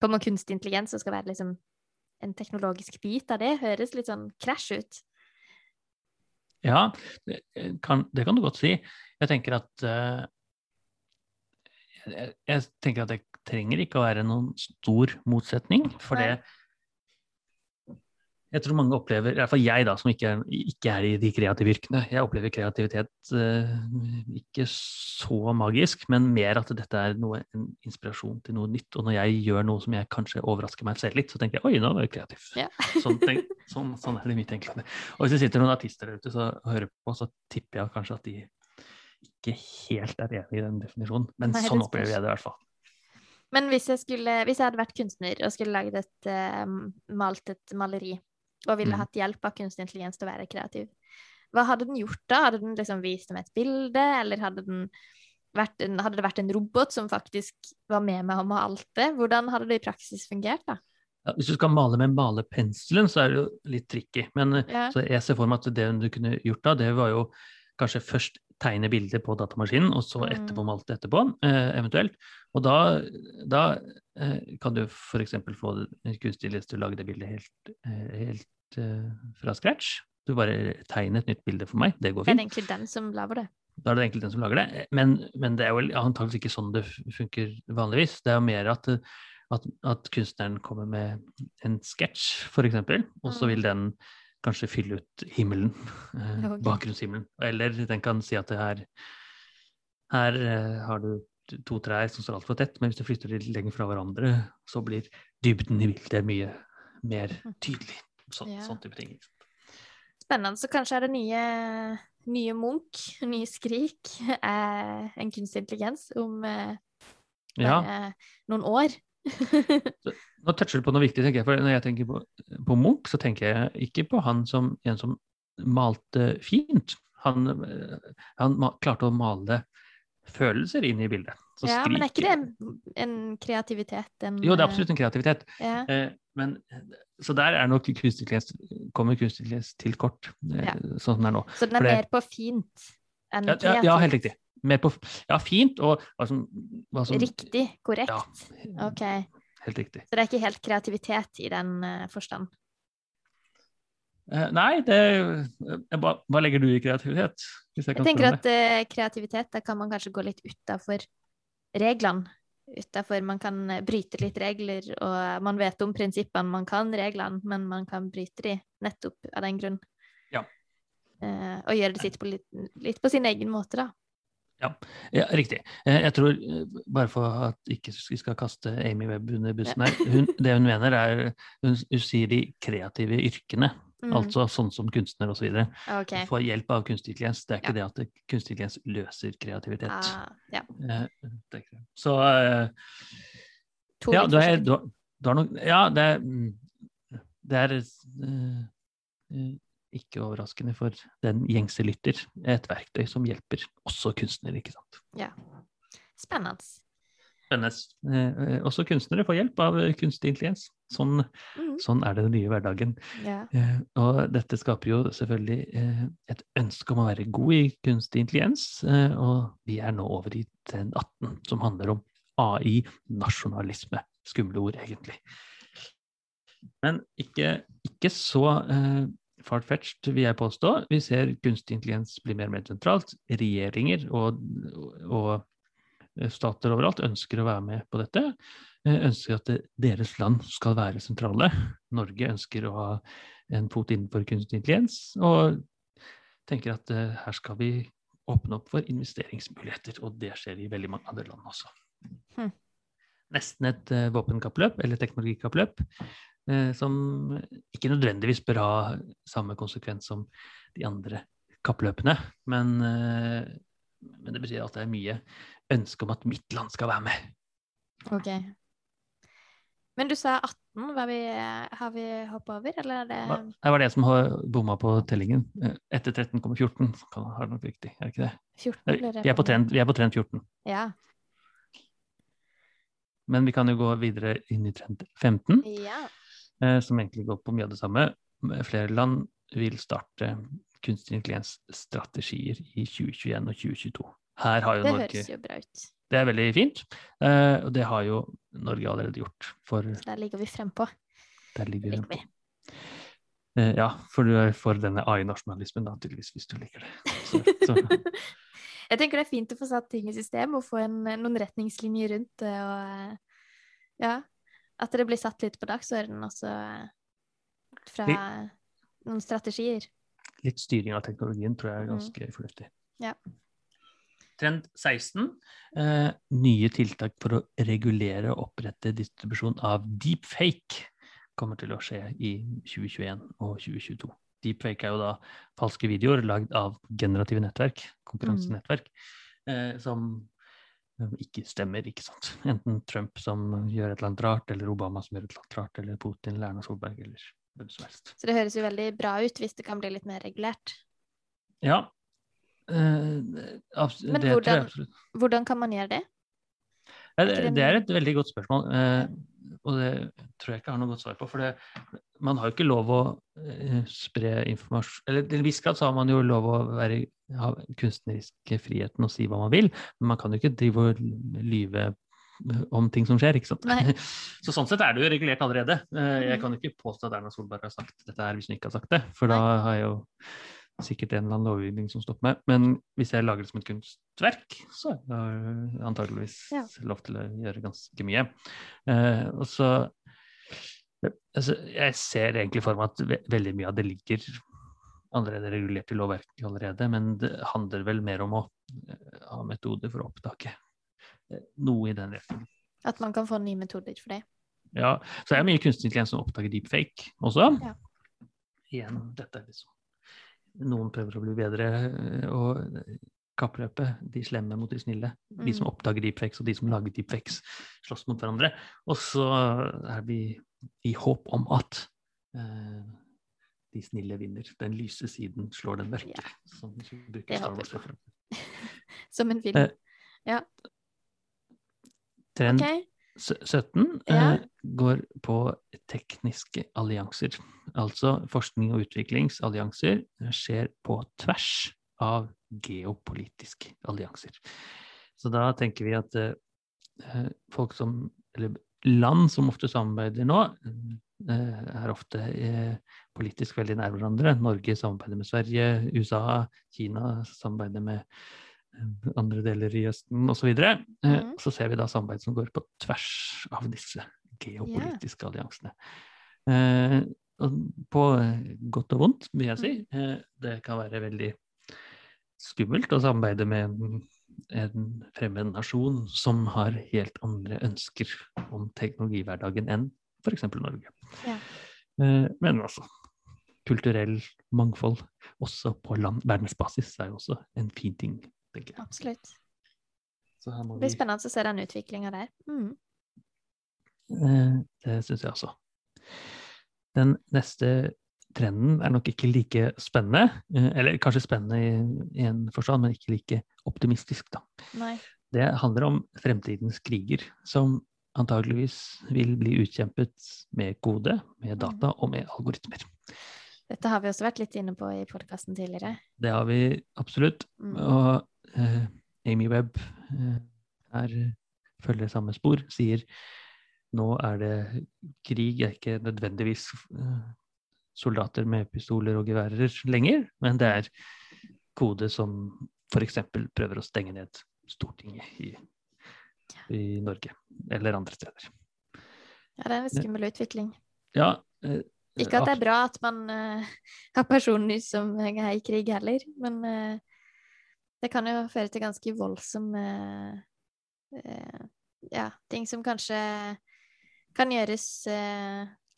kommer kunstig intelligens og skal være liksom en teknologisk bit av det? Høres litt sånn krasj ut. Ja, det kan, det kan, du godt si. Jeg tenker at uh, jeg, jeg, tenker at det trenger ikke å være noen stor motsetning. For det jeg tror mange opplever, i hvert fall jeg da, som ikke ikke er i de kreative yrkene, jeg opplever kreativitet eh, ikke så magisk, men mer at dette er noe, en inspirasjon til noe nytt. Og når jeg gjør noe som jeg kanskje overrasker meg selv litt, så tenker jeg oi, nå var jeg kreativ. Ja. sånn, tenk, sånn, sånn, er det mitt tenkende. Og hvis det sitter noen artister der ute og hører på, så tipper jeg kanskje at de ikke helt er enig i den definisjonen. Men Nei, sånn opplever jeg det i hvert fall. Men hvis jeg, skulle, hvis jeg hadde vært kunstner og skulle laget et, uh, malt et maleri, og ville mm. hatt hjelp av kunstig intelligens til å være kreativ. Hva hadde den gjort da? Hadde den liksom vist dem et bilde, eller hadde, en, hadde, det vært en robot som faktisk var med meg og malte? Hvordan hadde det i praksis fungert, da? Ja, hvis du skal male med malepenselen, så er det jo litt tricky. Men ja. jeg ser for meg at det du kunne gjort da, det var jo kanskje først tegne bildet på datamaskinen, og så mm. etterpå malte etterpå, eh, eventuelt. Og da, da eh, kan du f.eks. få kunstig intelligens til å lage det bildet helt, eh, helt eh, fra scratch. Du bare tegner et nytt bilde for meg, det går fint. Det er egentlig den som lager det. Da er det egentlig den som lager det. Men, men det er jo antakeligvis ikke sånn det funker vanligvis. Det er jo mer at, at, at kunstneren kommer med en sketsj, f.eks., og så mm. vil den kanskje fylle ut himmelen, eh, bakgrunnshimmelen. Eller den kan si at det her Her eh, har du to trær som står altfor tett, men hvis du flytter litt lenger fra hverandre, så blir dybden i bildet mye mer tydelig. Så, Ja. Sånn type ting. Spennende. Så kanskje er det nye, nye Munch, nye Skrik, eh, en kunstig intelligens om eh, Ja, eh, noen år. nå toucher du på noe viktig, tenker jeg. For når jeg tenker på, på Munch, så tenker jeg ikke på han som en som malte fint. Han, eh, han ma klarte å male følelser inn i bildet. Så ja, men er ikke det en, en kreativitet? En, Jo, det er eh, absolutt en kreativitet. Ja. Eh, men, så der er nok kunstig kommer kunstig til kort, eh, Ja. sånn som det er nå. Så den er det- mer på fint enn ja, kreativt? ja, helt riktig. Mer på, ja, fint, og hva som, hva som Riktig, korrekt. Ja, Ok, helt riktig. Så det er ikke helt kreativitet i den uh, forstand? Eh, nei, det eh, hva, hva legger du i kreativitet? Jeg Jeg tenker at uh, kreativitet, da kan man kanskje gå litt utafor reglene. Utafor man kan bryte litt regler, og man vet om prinsippene, man kan reglene, men man kan bryte de nettopp av den grunn. Ja. Uh, og gjøre det sitt på litt, litt på sin egen måte, da. Ja, riktig. Eh, Jeg tror, bare for at ikke vi skal kaste Amy Webb under bussen her, hun, det hun mener er Hun, hun sier de kreative yrkene, Mm. altså sånn som kunstner osv. Okay. Får hjelp av kunstig intelligens. Det er ikke Ja. det at kunstig intelligens løser kreativitet. Ah, ja. Eh. Så To ja, du er, du, du har nok Ja, det er, mm, det er eh, ikke overraskende for den gjengse lytter. Et verktøy som hjelper også kunstnere, ikke sant. Spennende. Spennende. Eh, også kunstnere får hjelp av kunstig intelligens. Sånn, mm. sånn er det den nye hverdagen. Yeah. Eh, og dette skaper jo selvfølgelig eh, et ønske om å være god i kunstig intelligens, eh, og vi er nå over i den 18, som handler om AI-nasjonalisme. Skumle ord, egentlig. Men ikke, ikke så eh, far-fetched, vil jeg påstå. Vi ser kunstig intelligens bli mer og mer sentralt. Regjeringer og, og stater overalt ønsker å være med på dette. Ønsker at deres land skal være sentrale. Norge ønsker å ha en fot innenfor kunstig intelligens, og tenker at eh, her skal vi åpne opp for investeringsmuligheter, og det skjer i veldig mange andre land også. Hmm. Nesten et eh, våpenkappløp, eller teknologikappløp, eh, som ikke nødvendigvis bør ha samme konsekvens som de andre kappløpene, men, men det betyr at det er mye ønske om at mitt land skal være med. Ok. Men du sa 18, var vi, har vi hoppa over, eller er det Hva- Det var det som har bomma på tellingen. Etter 13 kommer 14, har det nok riktig, er det ikke det? 14? Eh, blir det Vi er på trend, vi er på trend 14, Ja. men vi kan jo gå videre inn i trend 15, ja. eh, som egentlig går på mye av det samme. Flere land vil starte kunstig intelligens-strategier i 2021 og 2022. Her har jo Det Norge høres jo bra ut. Det er veldig fint, eh, og det har jo Norge allerede gjort, for Så der ligger vi frempå. der ligger vi. Eh, Ja, for du er for denne AI-nasjonalismen, da, tydeligvis, hvis du liker det. Så, så. Jeg tenker det er fint å få satt ting i system og få en, noen retningslinjer rundt det. Og eh, ja, at det blir satt litt på dagsordenen også fra fra noen strategier. Litt styring av teknologien tror jeg er ganske ganske fornuftig. Ja. Trend 16. Eh, nye tiltak for å regulere og opprette distribusjon av deepfake kommer til å skje i 2021 og 2022. Deepfake er jo da falske videoer lagd av generative nettverk, konkurransenettverk, eh, som ikke stemmer, ikke sant. Enten Trump som gjør et eller annet rart, eller Obama som gjør et eller annet rart, eller Putin eller Erna Solberg, eller hvem som helst. Så det høres jo veldig bra ut hvis det kan bli litt mer regulert. Ja. Eh, Men hvordan- Hvordan kan man gjøre det? Ja, det, det er et veldig godt spørsmål, eh, og det tror jeg ikke har noe godt svar på. For det, man har jo ikke lov å eh, spre informasjon Eller til en viss grad så har man jo lov å være, ha kunstneriske friheten og si hva man vil, men man kan jo ikke drive og lyve om ting som skjer, ikke sant. Nei. Så sånn sett er det jo regulert allerede. Jeg Mhm. kan jo ikke påstå at Erna Solberg har sagt dette her hvis hun ikke har sagt det, for da har jeg jo sikkert en eller annen lovgivning som stopper meg. Men hvis jeg lager det som et kunstverk, så har jeg antageligvis Ja. lov til å gjøre ganske mye. Eh, og så Altså, jeg ser egentlig for meg at veldig mye av det ligger allerede regulert i lovverket allerede, men det handler vel mer om å eh, ha metoder for å oppdage eh, noe i den retningen. At man kan få nye metoder for det? Ja. Så det er mye kunstig intelligens som oppdager deepfake også. Ja. Igjen, dette er liksom Noen prøver å bli bedre og kappløpe, de slemme mot de snille. Mm. De som mm. oppdager deepfakes og de som lager deepfakes, slåss mot hverandre. Og så er vi i håp om at uh, de snille vinner. Den lyse siden slår den mørke. Ja. Som, som, som en film. Eh, ja. Trend okay. 17 eh, ja. eh, går på tekniske allianser. Altså forskning og utviklingsallianser skjer på tvers av geopolitiske allianser. Så da tenker vi at eh, folk som, eller land som ofte samarbeider nå, Eh, er ofte eh, politisk veldig nær hverandre. Norge samarbeider med Sverige, USA, Kina samarbeider med eh, andre deler i Østen osv. Så, mm. så ser vi da samarbeid som går på tvers av disse geopolitiske yeah. alliansene. på godt og vondt, vil jeg si. Mm. det kan være veldig skummelt å samarbeide med en fremmed nasjon som har helt andre ønsker om teknologihverdagen enn f.eks. Norge. Yeah. Eh, men altså kulturell mangfold også på land, verdensbasis er jo også en fin ting, tenker jeg. Absolutt. det blir spennende å se den utviklinga der. Mm. Eh, det syns jeg også. Den neste trenden er nok ikke like spennende. Eh, eller kanskje spennende i, i en forstand, men ikke like optimistisk, da. Nei. Det handler om fremtidens kriger, som antageligvis vil bli utkjempet med kode, med mm. data og med algoritmer. Dette har vi også vært litt inne på i podkasten tidligere. Det har vi absolutt. Mm. Og Amy Webb eh, er, følger samme spor, sier nå er det krig, er ikke nødvendigvis eh, soldater med pistoler og geværer lenger, men det er kode som f.eks. prøver å stenge ned Stortinget i i Norge eller andre steder. Ja, det er en skummel utvikling. Ja. Eh, Ikke at det er bra at man uh, har personer som er i krig heller, men uh, det kan jo føre til ganske voldsomme uh, ja, ting som kanskje kan gjøres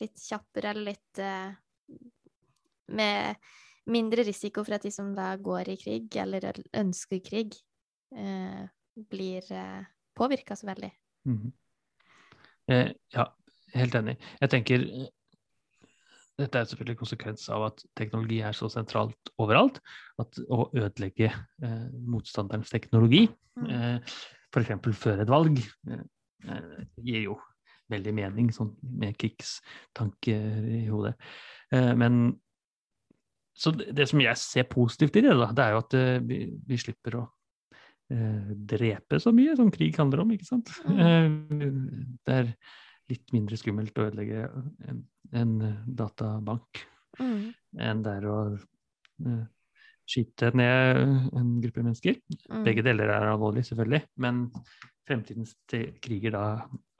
litt kjappere eller litt med mindre risiko for at de som da går i krig, eller ønsker krig, blir påvirka så veldig. Mm. Eh, ja, helt enig. Jeg tenker eh, dette er selvfølgelig konsekvens av at teknologi er så sentralt overalt. At å ødelegge eh, motstanderens teknologi, mm. eh, f.eks. før et valg, eh, eh, gir jo veldig mening, sånn med krigstanker i hodet. Eh, men så det, det, som jeg ser positivt i det, da, det er jo at vi, vi slipper å Eh, drepe så mye som krig handler om, ikke sant. Mm. Eh, det er litt mindre skummelt å ødelegge en, en databank mm. enn det er å uh, skyte ned en gruppe mennesker. Mm. Begge deler er alvorlig, selvfølgelig, men fremtidens kriger da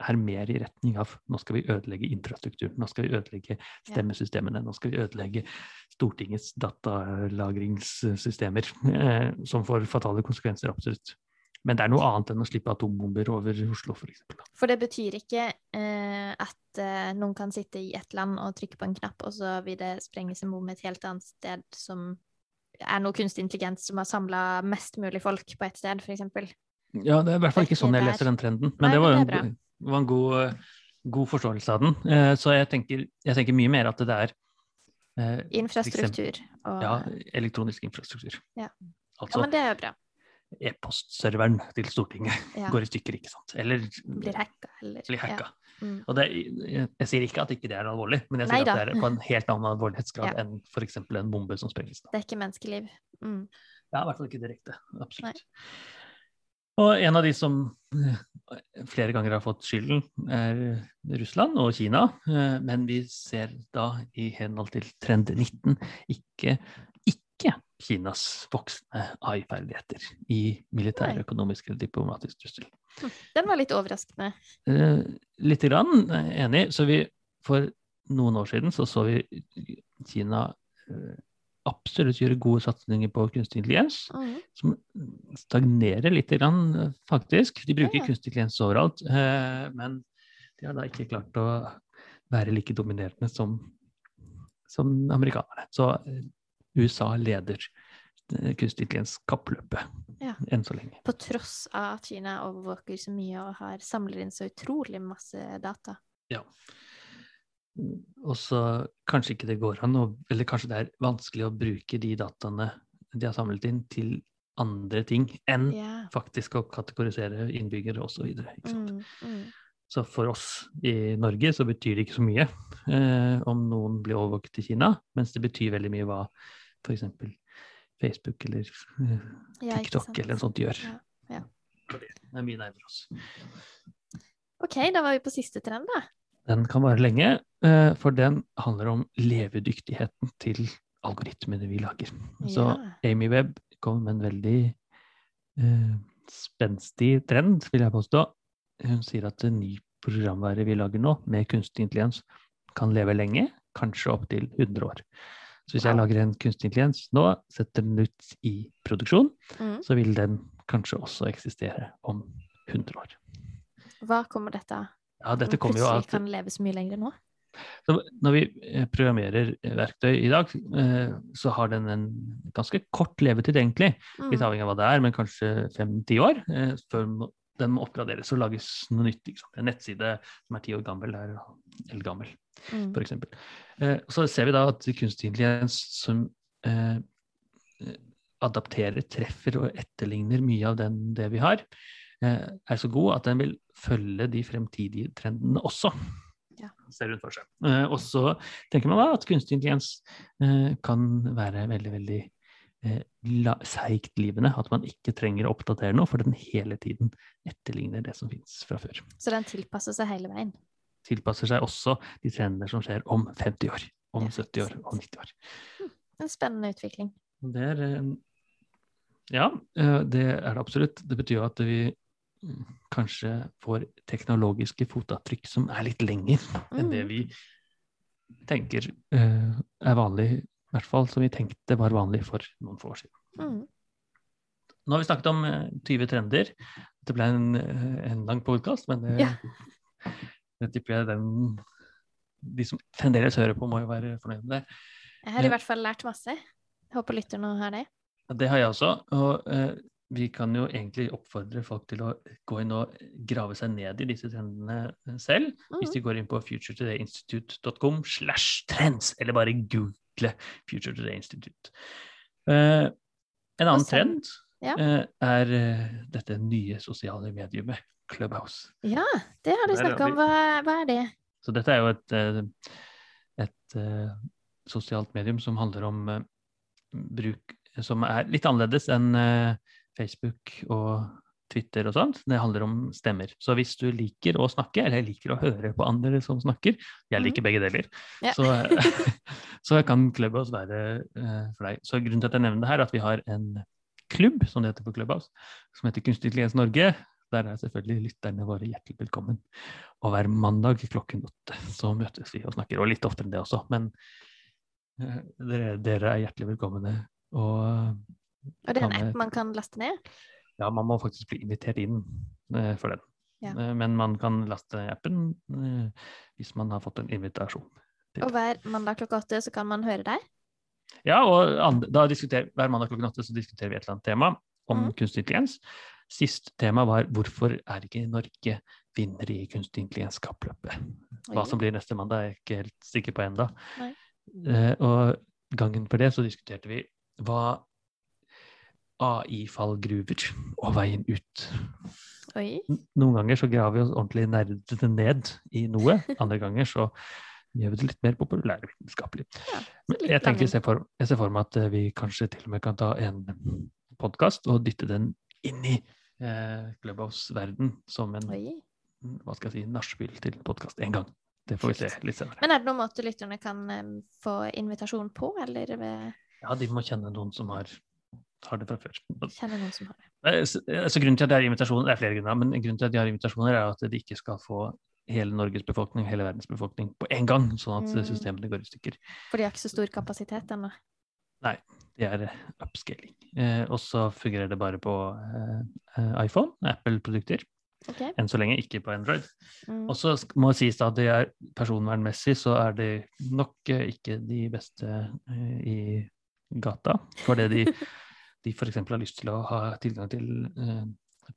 er mer i retning av nå skal vi ødelegge infrastrukturen, nå skal vi ødelegge stemmesystemene, nå skal vi ødelegge Stortingets datalagringssystemer, eh, som får fatale konsekvenser, absolutt. Men det er noe annet enn å slippe atombomber over Oslo, f.eks. For, eksempel. for det betyr ikke eh, at eh, noen kan sitte i et land og trykke på en knapp, og så vil det sprenges en bom et helt annet sted som er noe kunstig intelligens som har samla mest mulig folk på ett sted, f.eks. Ja, det er i hvert fall ikke sånn jeg leser den trenden. Men Nei, det var jo en, var en god, god, forståelse av den. Eh, så jeg tenker, jeg tenker, mye mer at det er eh, Infrastruktur. Og... Ja, elektronisk infrastruktur. Ja. Altså, ja, men det er jo bra. E-postserveren til Stortinget ja. går i stykker, ikke sant. Eller blir hacka. Eller, blir hacka. Ja. Mm. Og det, jeg, jeg, sier ikke at ikke det er alvorlig, men jeg sier Neida. at det er på en helt annen alvorlighetsgrad ja. enn f.eks. en bombe som sprenges. Det er ikke menneskeliv. Mm. Ja, i hvert fall ikke direkte. Absolutt. Nei. Og en av de som eh, flere ganger har fått skylden, er Russland og Kina. Eh, men vi ser da i henhold til trend 19 ikke, ikke Kinas voksne AI-ferdigheter i militær, økonomisk eller diplomatisk trussel. Hm, den var litt overraskende. Eh, Lite grann, enig. Så vi for noen år siden så, så vi Kina eh, absolutt gjøre gode satsinger på kunstig intelligens, mm. som stagnerer litt, grann, faktisk. De bruker ja. kunstig intelligens overalt, eh, men de har da ikke klart å være like dominerende som, som amerikanerne. Så eh, USA leder eh, kunstig intelligens-kappløpet ja. enn så lenge. På tross av at Kina overvåker så mye og har samler inn så utrolig masse data. Ja. Og så kanskje ikke det går an, eller kanskje det er vanskelig å bruke de dataene de har samlet inn, til andre ting enn yeah. faktisk å kategorisere innbyggere osv. Mm, mm. Så for oss i Norge så betyr det ikke så mye eh, om noen blir overvåket i Kina, mens det betyr veldig mye hva f.eks. Facebook eller eh, TikTok ja, eller noe sånt gjør. Ja, ja. Det er mye nærmere oss. OK, da var vi på siste trend, da. Den kan vare lenge, eh, for den handler om levedyktigheten til algoritmene vi lager. Så Amy Webb kom med en veldig uh, spenstig trend, vil jeg påstå. Hun sier at det nye programværet vi lager nå, med kunstig intelligens, kan leve lenge, kanskje opptil 100 år. Så hvis jeg lager en kunstig intelligens nå, setter den ut i produksjon, mm. så vil den kanskje også eksistere om 100 år. Hva kommer dette av? Ja, dette kommer jo at kan leve så mye lenger nå? Så når vi eh, programmerer verktøy i dag, eh, så har den en ganske kort levetid, egentlig. Litt mm. avhengig av hva det er, men kanskje fem-ti år eh, før den må oppgraderes og lages noe nytt. En nettside som er ti år gammel, er eldgammel, mm. f.eks. Så ser vi da at kunstig intelligens som adapterer, treffer og etterligner mye av den, det vi har, er så god at den vil følge de fremtidige trendene også. Ja. Ser rundt for seg. Eh, og så tenker man da at kunstig intelligens eh, kan være veldig, veldig eh, seigtlivende. At man ikke trenger å oppdatere noe, for den hele tiden etterligner det som fins fra før. Så den tilpasser seg hele veien? Tilpasser seg også de trendene som skjer om 50 år, om 70 år, om 90 år. Hm, en spennende utvikling. Det er eh, Ja, eh, det er det absolutt. Det betyr jo at vi kanskje får teknologiske fotavtrykk som er litt lenger enn det mm. vi tenker er vanlig, i hvert fall som vi tenkte var vanlig for noen få år siden. Mm. Nå har vi snakket om uh, eh, 20 trender. Det ble en, uh, en lang podkast, men det, yeah. det tipper jeg den de som fremdeles hører på, må jo være fornøyd med det. Jeg har i hvert fall lært masse. Håper lytterne har det. Det har jeg også. Og vi kan jo egentlig oppfordre folk til å gå inn og grave seg ned i disse trendene selv. Mm. Hvis de går inn på futuretodayinstitute.com slash trends, eller bare google Future Today Institute. Uh, en annen trend ja. uh, er uh, dette nye sosiale mediumet, Clubhouse. Ja, det har du snakka om. Hva, hva, er det? Så dette er jo et, et sosialt medium som handler om bruk som er litt annerledes enn Facebook og Twitter og sånt. Det handler om stemmer. Så hvis du liker å snakke, eller liker å høre på andre som snakker, jeg liker mm. begge deler, ja. så, så, kan Clubhouse være uh, for deg. Så grunnen til at jeg nevner det her, er at vi har en klubb, som det heter på Clubhouse, som heter Kunstig intelligens Norge. Der er selvfølgelig lytterne våre hjertelig velkommen. Og hver mandag klokken åtte så møtes vi og snakker, og litt oftere enn det også. Men uh, dere, dere, er hjertelig velkomne. Og og det er en app man kan laste ned? Ja, man må faktisk bli invitert inn eh, for den. Ja. Uh, men man kan laste appen eh, hvis man har fått en invitasjon. Og hver mandag klokka åtte så kan man høre deg? Ja, og hver mandag klokka åtte så diskuterer vi et eller annet tema om mm. kunstig intelligens. Sist tema var hvorfor er ikke Norge vinner i kunstig intelligens-kappløpet? Hva som blir neste mandag, er jeg ikke helt sikker på ennå. og gangen for det så diskuterte vi hva AI-fallgruver og veien ut. Oi. Noen ganger så graver vi oss ordentlig nerdete ned i noe, andre ganger så gjør vi det litt mer populærvitenskapelig. Ja, jeg, tenker, jeg, ser for, jeg ser for meg at eh, vi kanskje til og med kan ta en podkast og dytte den inn i eh, Clubhouse-verden som en Oi. hva skal jeg si, nachspiel til podkast en gang. Det får vi se litt senere. Men er det noen måte lytterne kan um, få invitasjon på, eller? Ja, de må kjenne noen som har har det fra før. Kjenner noen som har det. Altså, grunnen til at det er invitasjoner, det er flere grunner, men grunnen til at de har invitasjoner, er at de ikke skal få hele Norges befolkning, hele verdens befolkning på en gang, sånn at Mm. systemene går i stykker. For de har ikke så stor kapasitet ennå. Nei, det er eh, upscaling. Eh, og så fungerer det bare på eh, eh, iPhone, Apple-produkter. Okay. Enn så lenge ikke på Android. Mm. Og så må det sies at det er personvernmessig så er det nok eh, ikke de beste eh, i gata. For det de, de f.eks. har lyst til å ha tilgang til eh,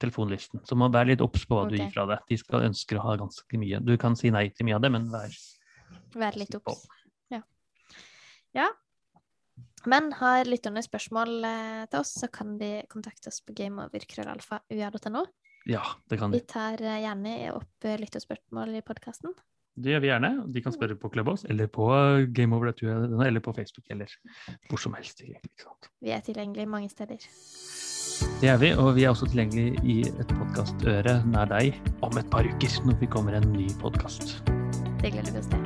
telefonlisten. Så må være litt obs på hva du gir fra deg. De skal ønske å ha ganske mye. Du kan si nei til mye av det, men vær vær litt obs. Ja. ja. Men har lytterne spørsmål eh, til oss, så kan de kontakte oss på gameover.krøllalfa.ua.no. Ja, det kan de. Vi tar eh, gjerne opp eh, lytterspørsmål i podkasten. Det gjør vi gjerne. De kan spørre på Clubhouse eller på GameOver.no eller på Facebook eller hvor som helst. Vi er tilgjengelige mange steder. Det er vi, og vi er også tilgjengelige i et podkastøre nær deg om et par uker, når vi kommer en ny podkast. Det gleder vi oss til.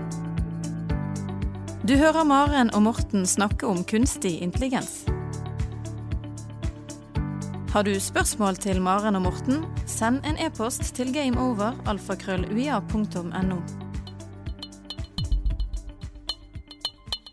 Du hører Maren og Morten snakke om kunstig intelligens. Har du spørsmål til Maren og Morten, send en e-post til gameover.alfakrølluia.no.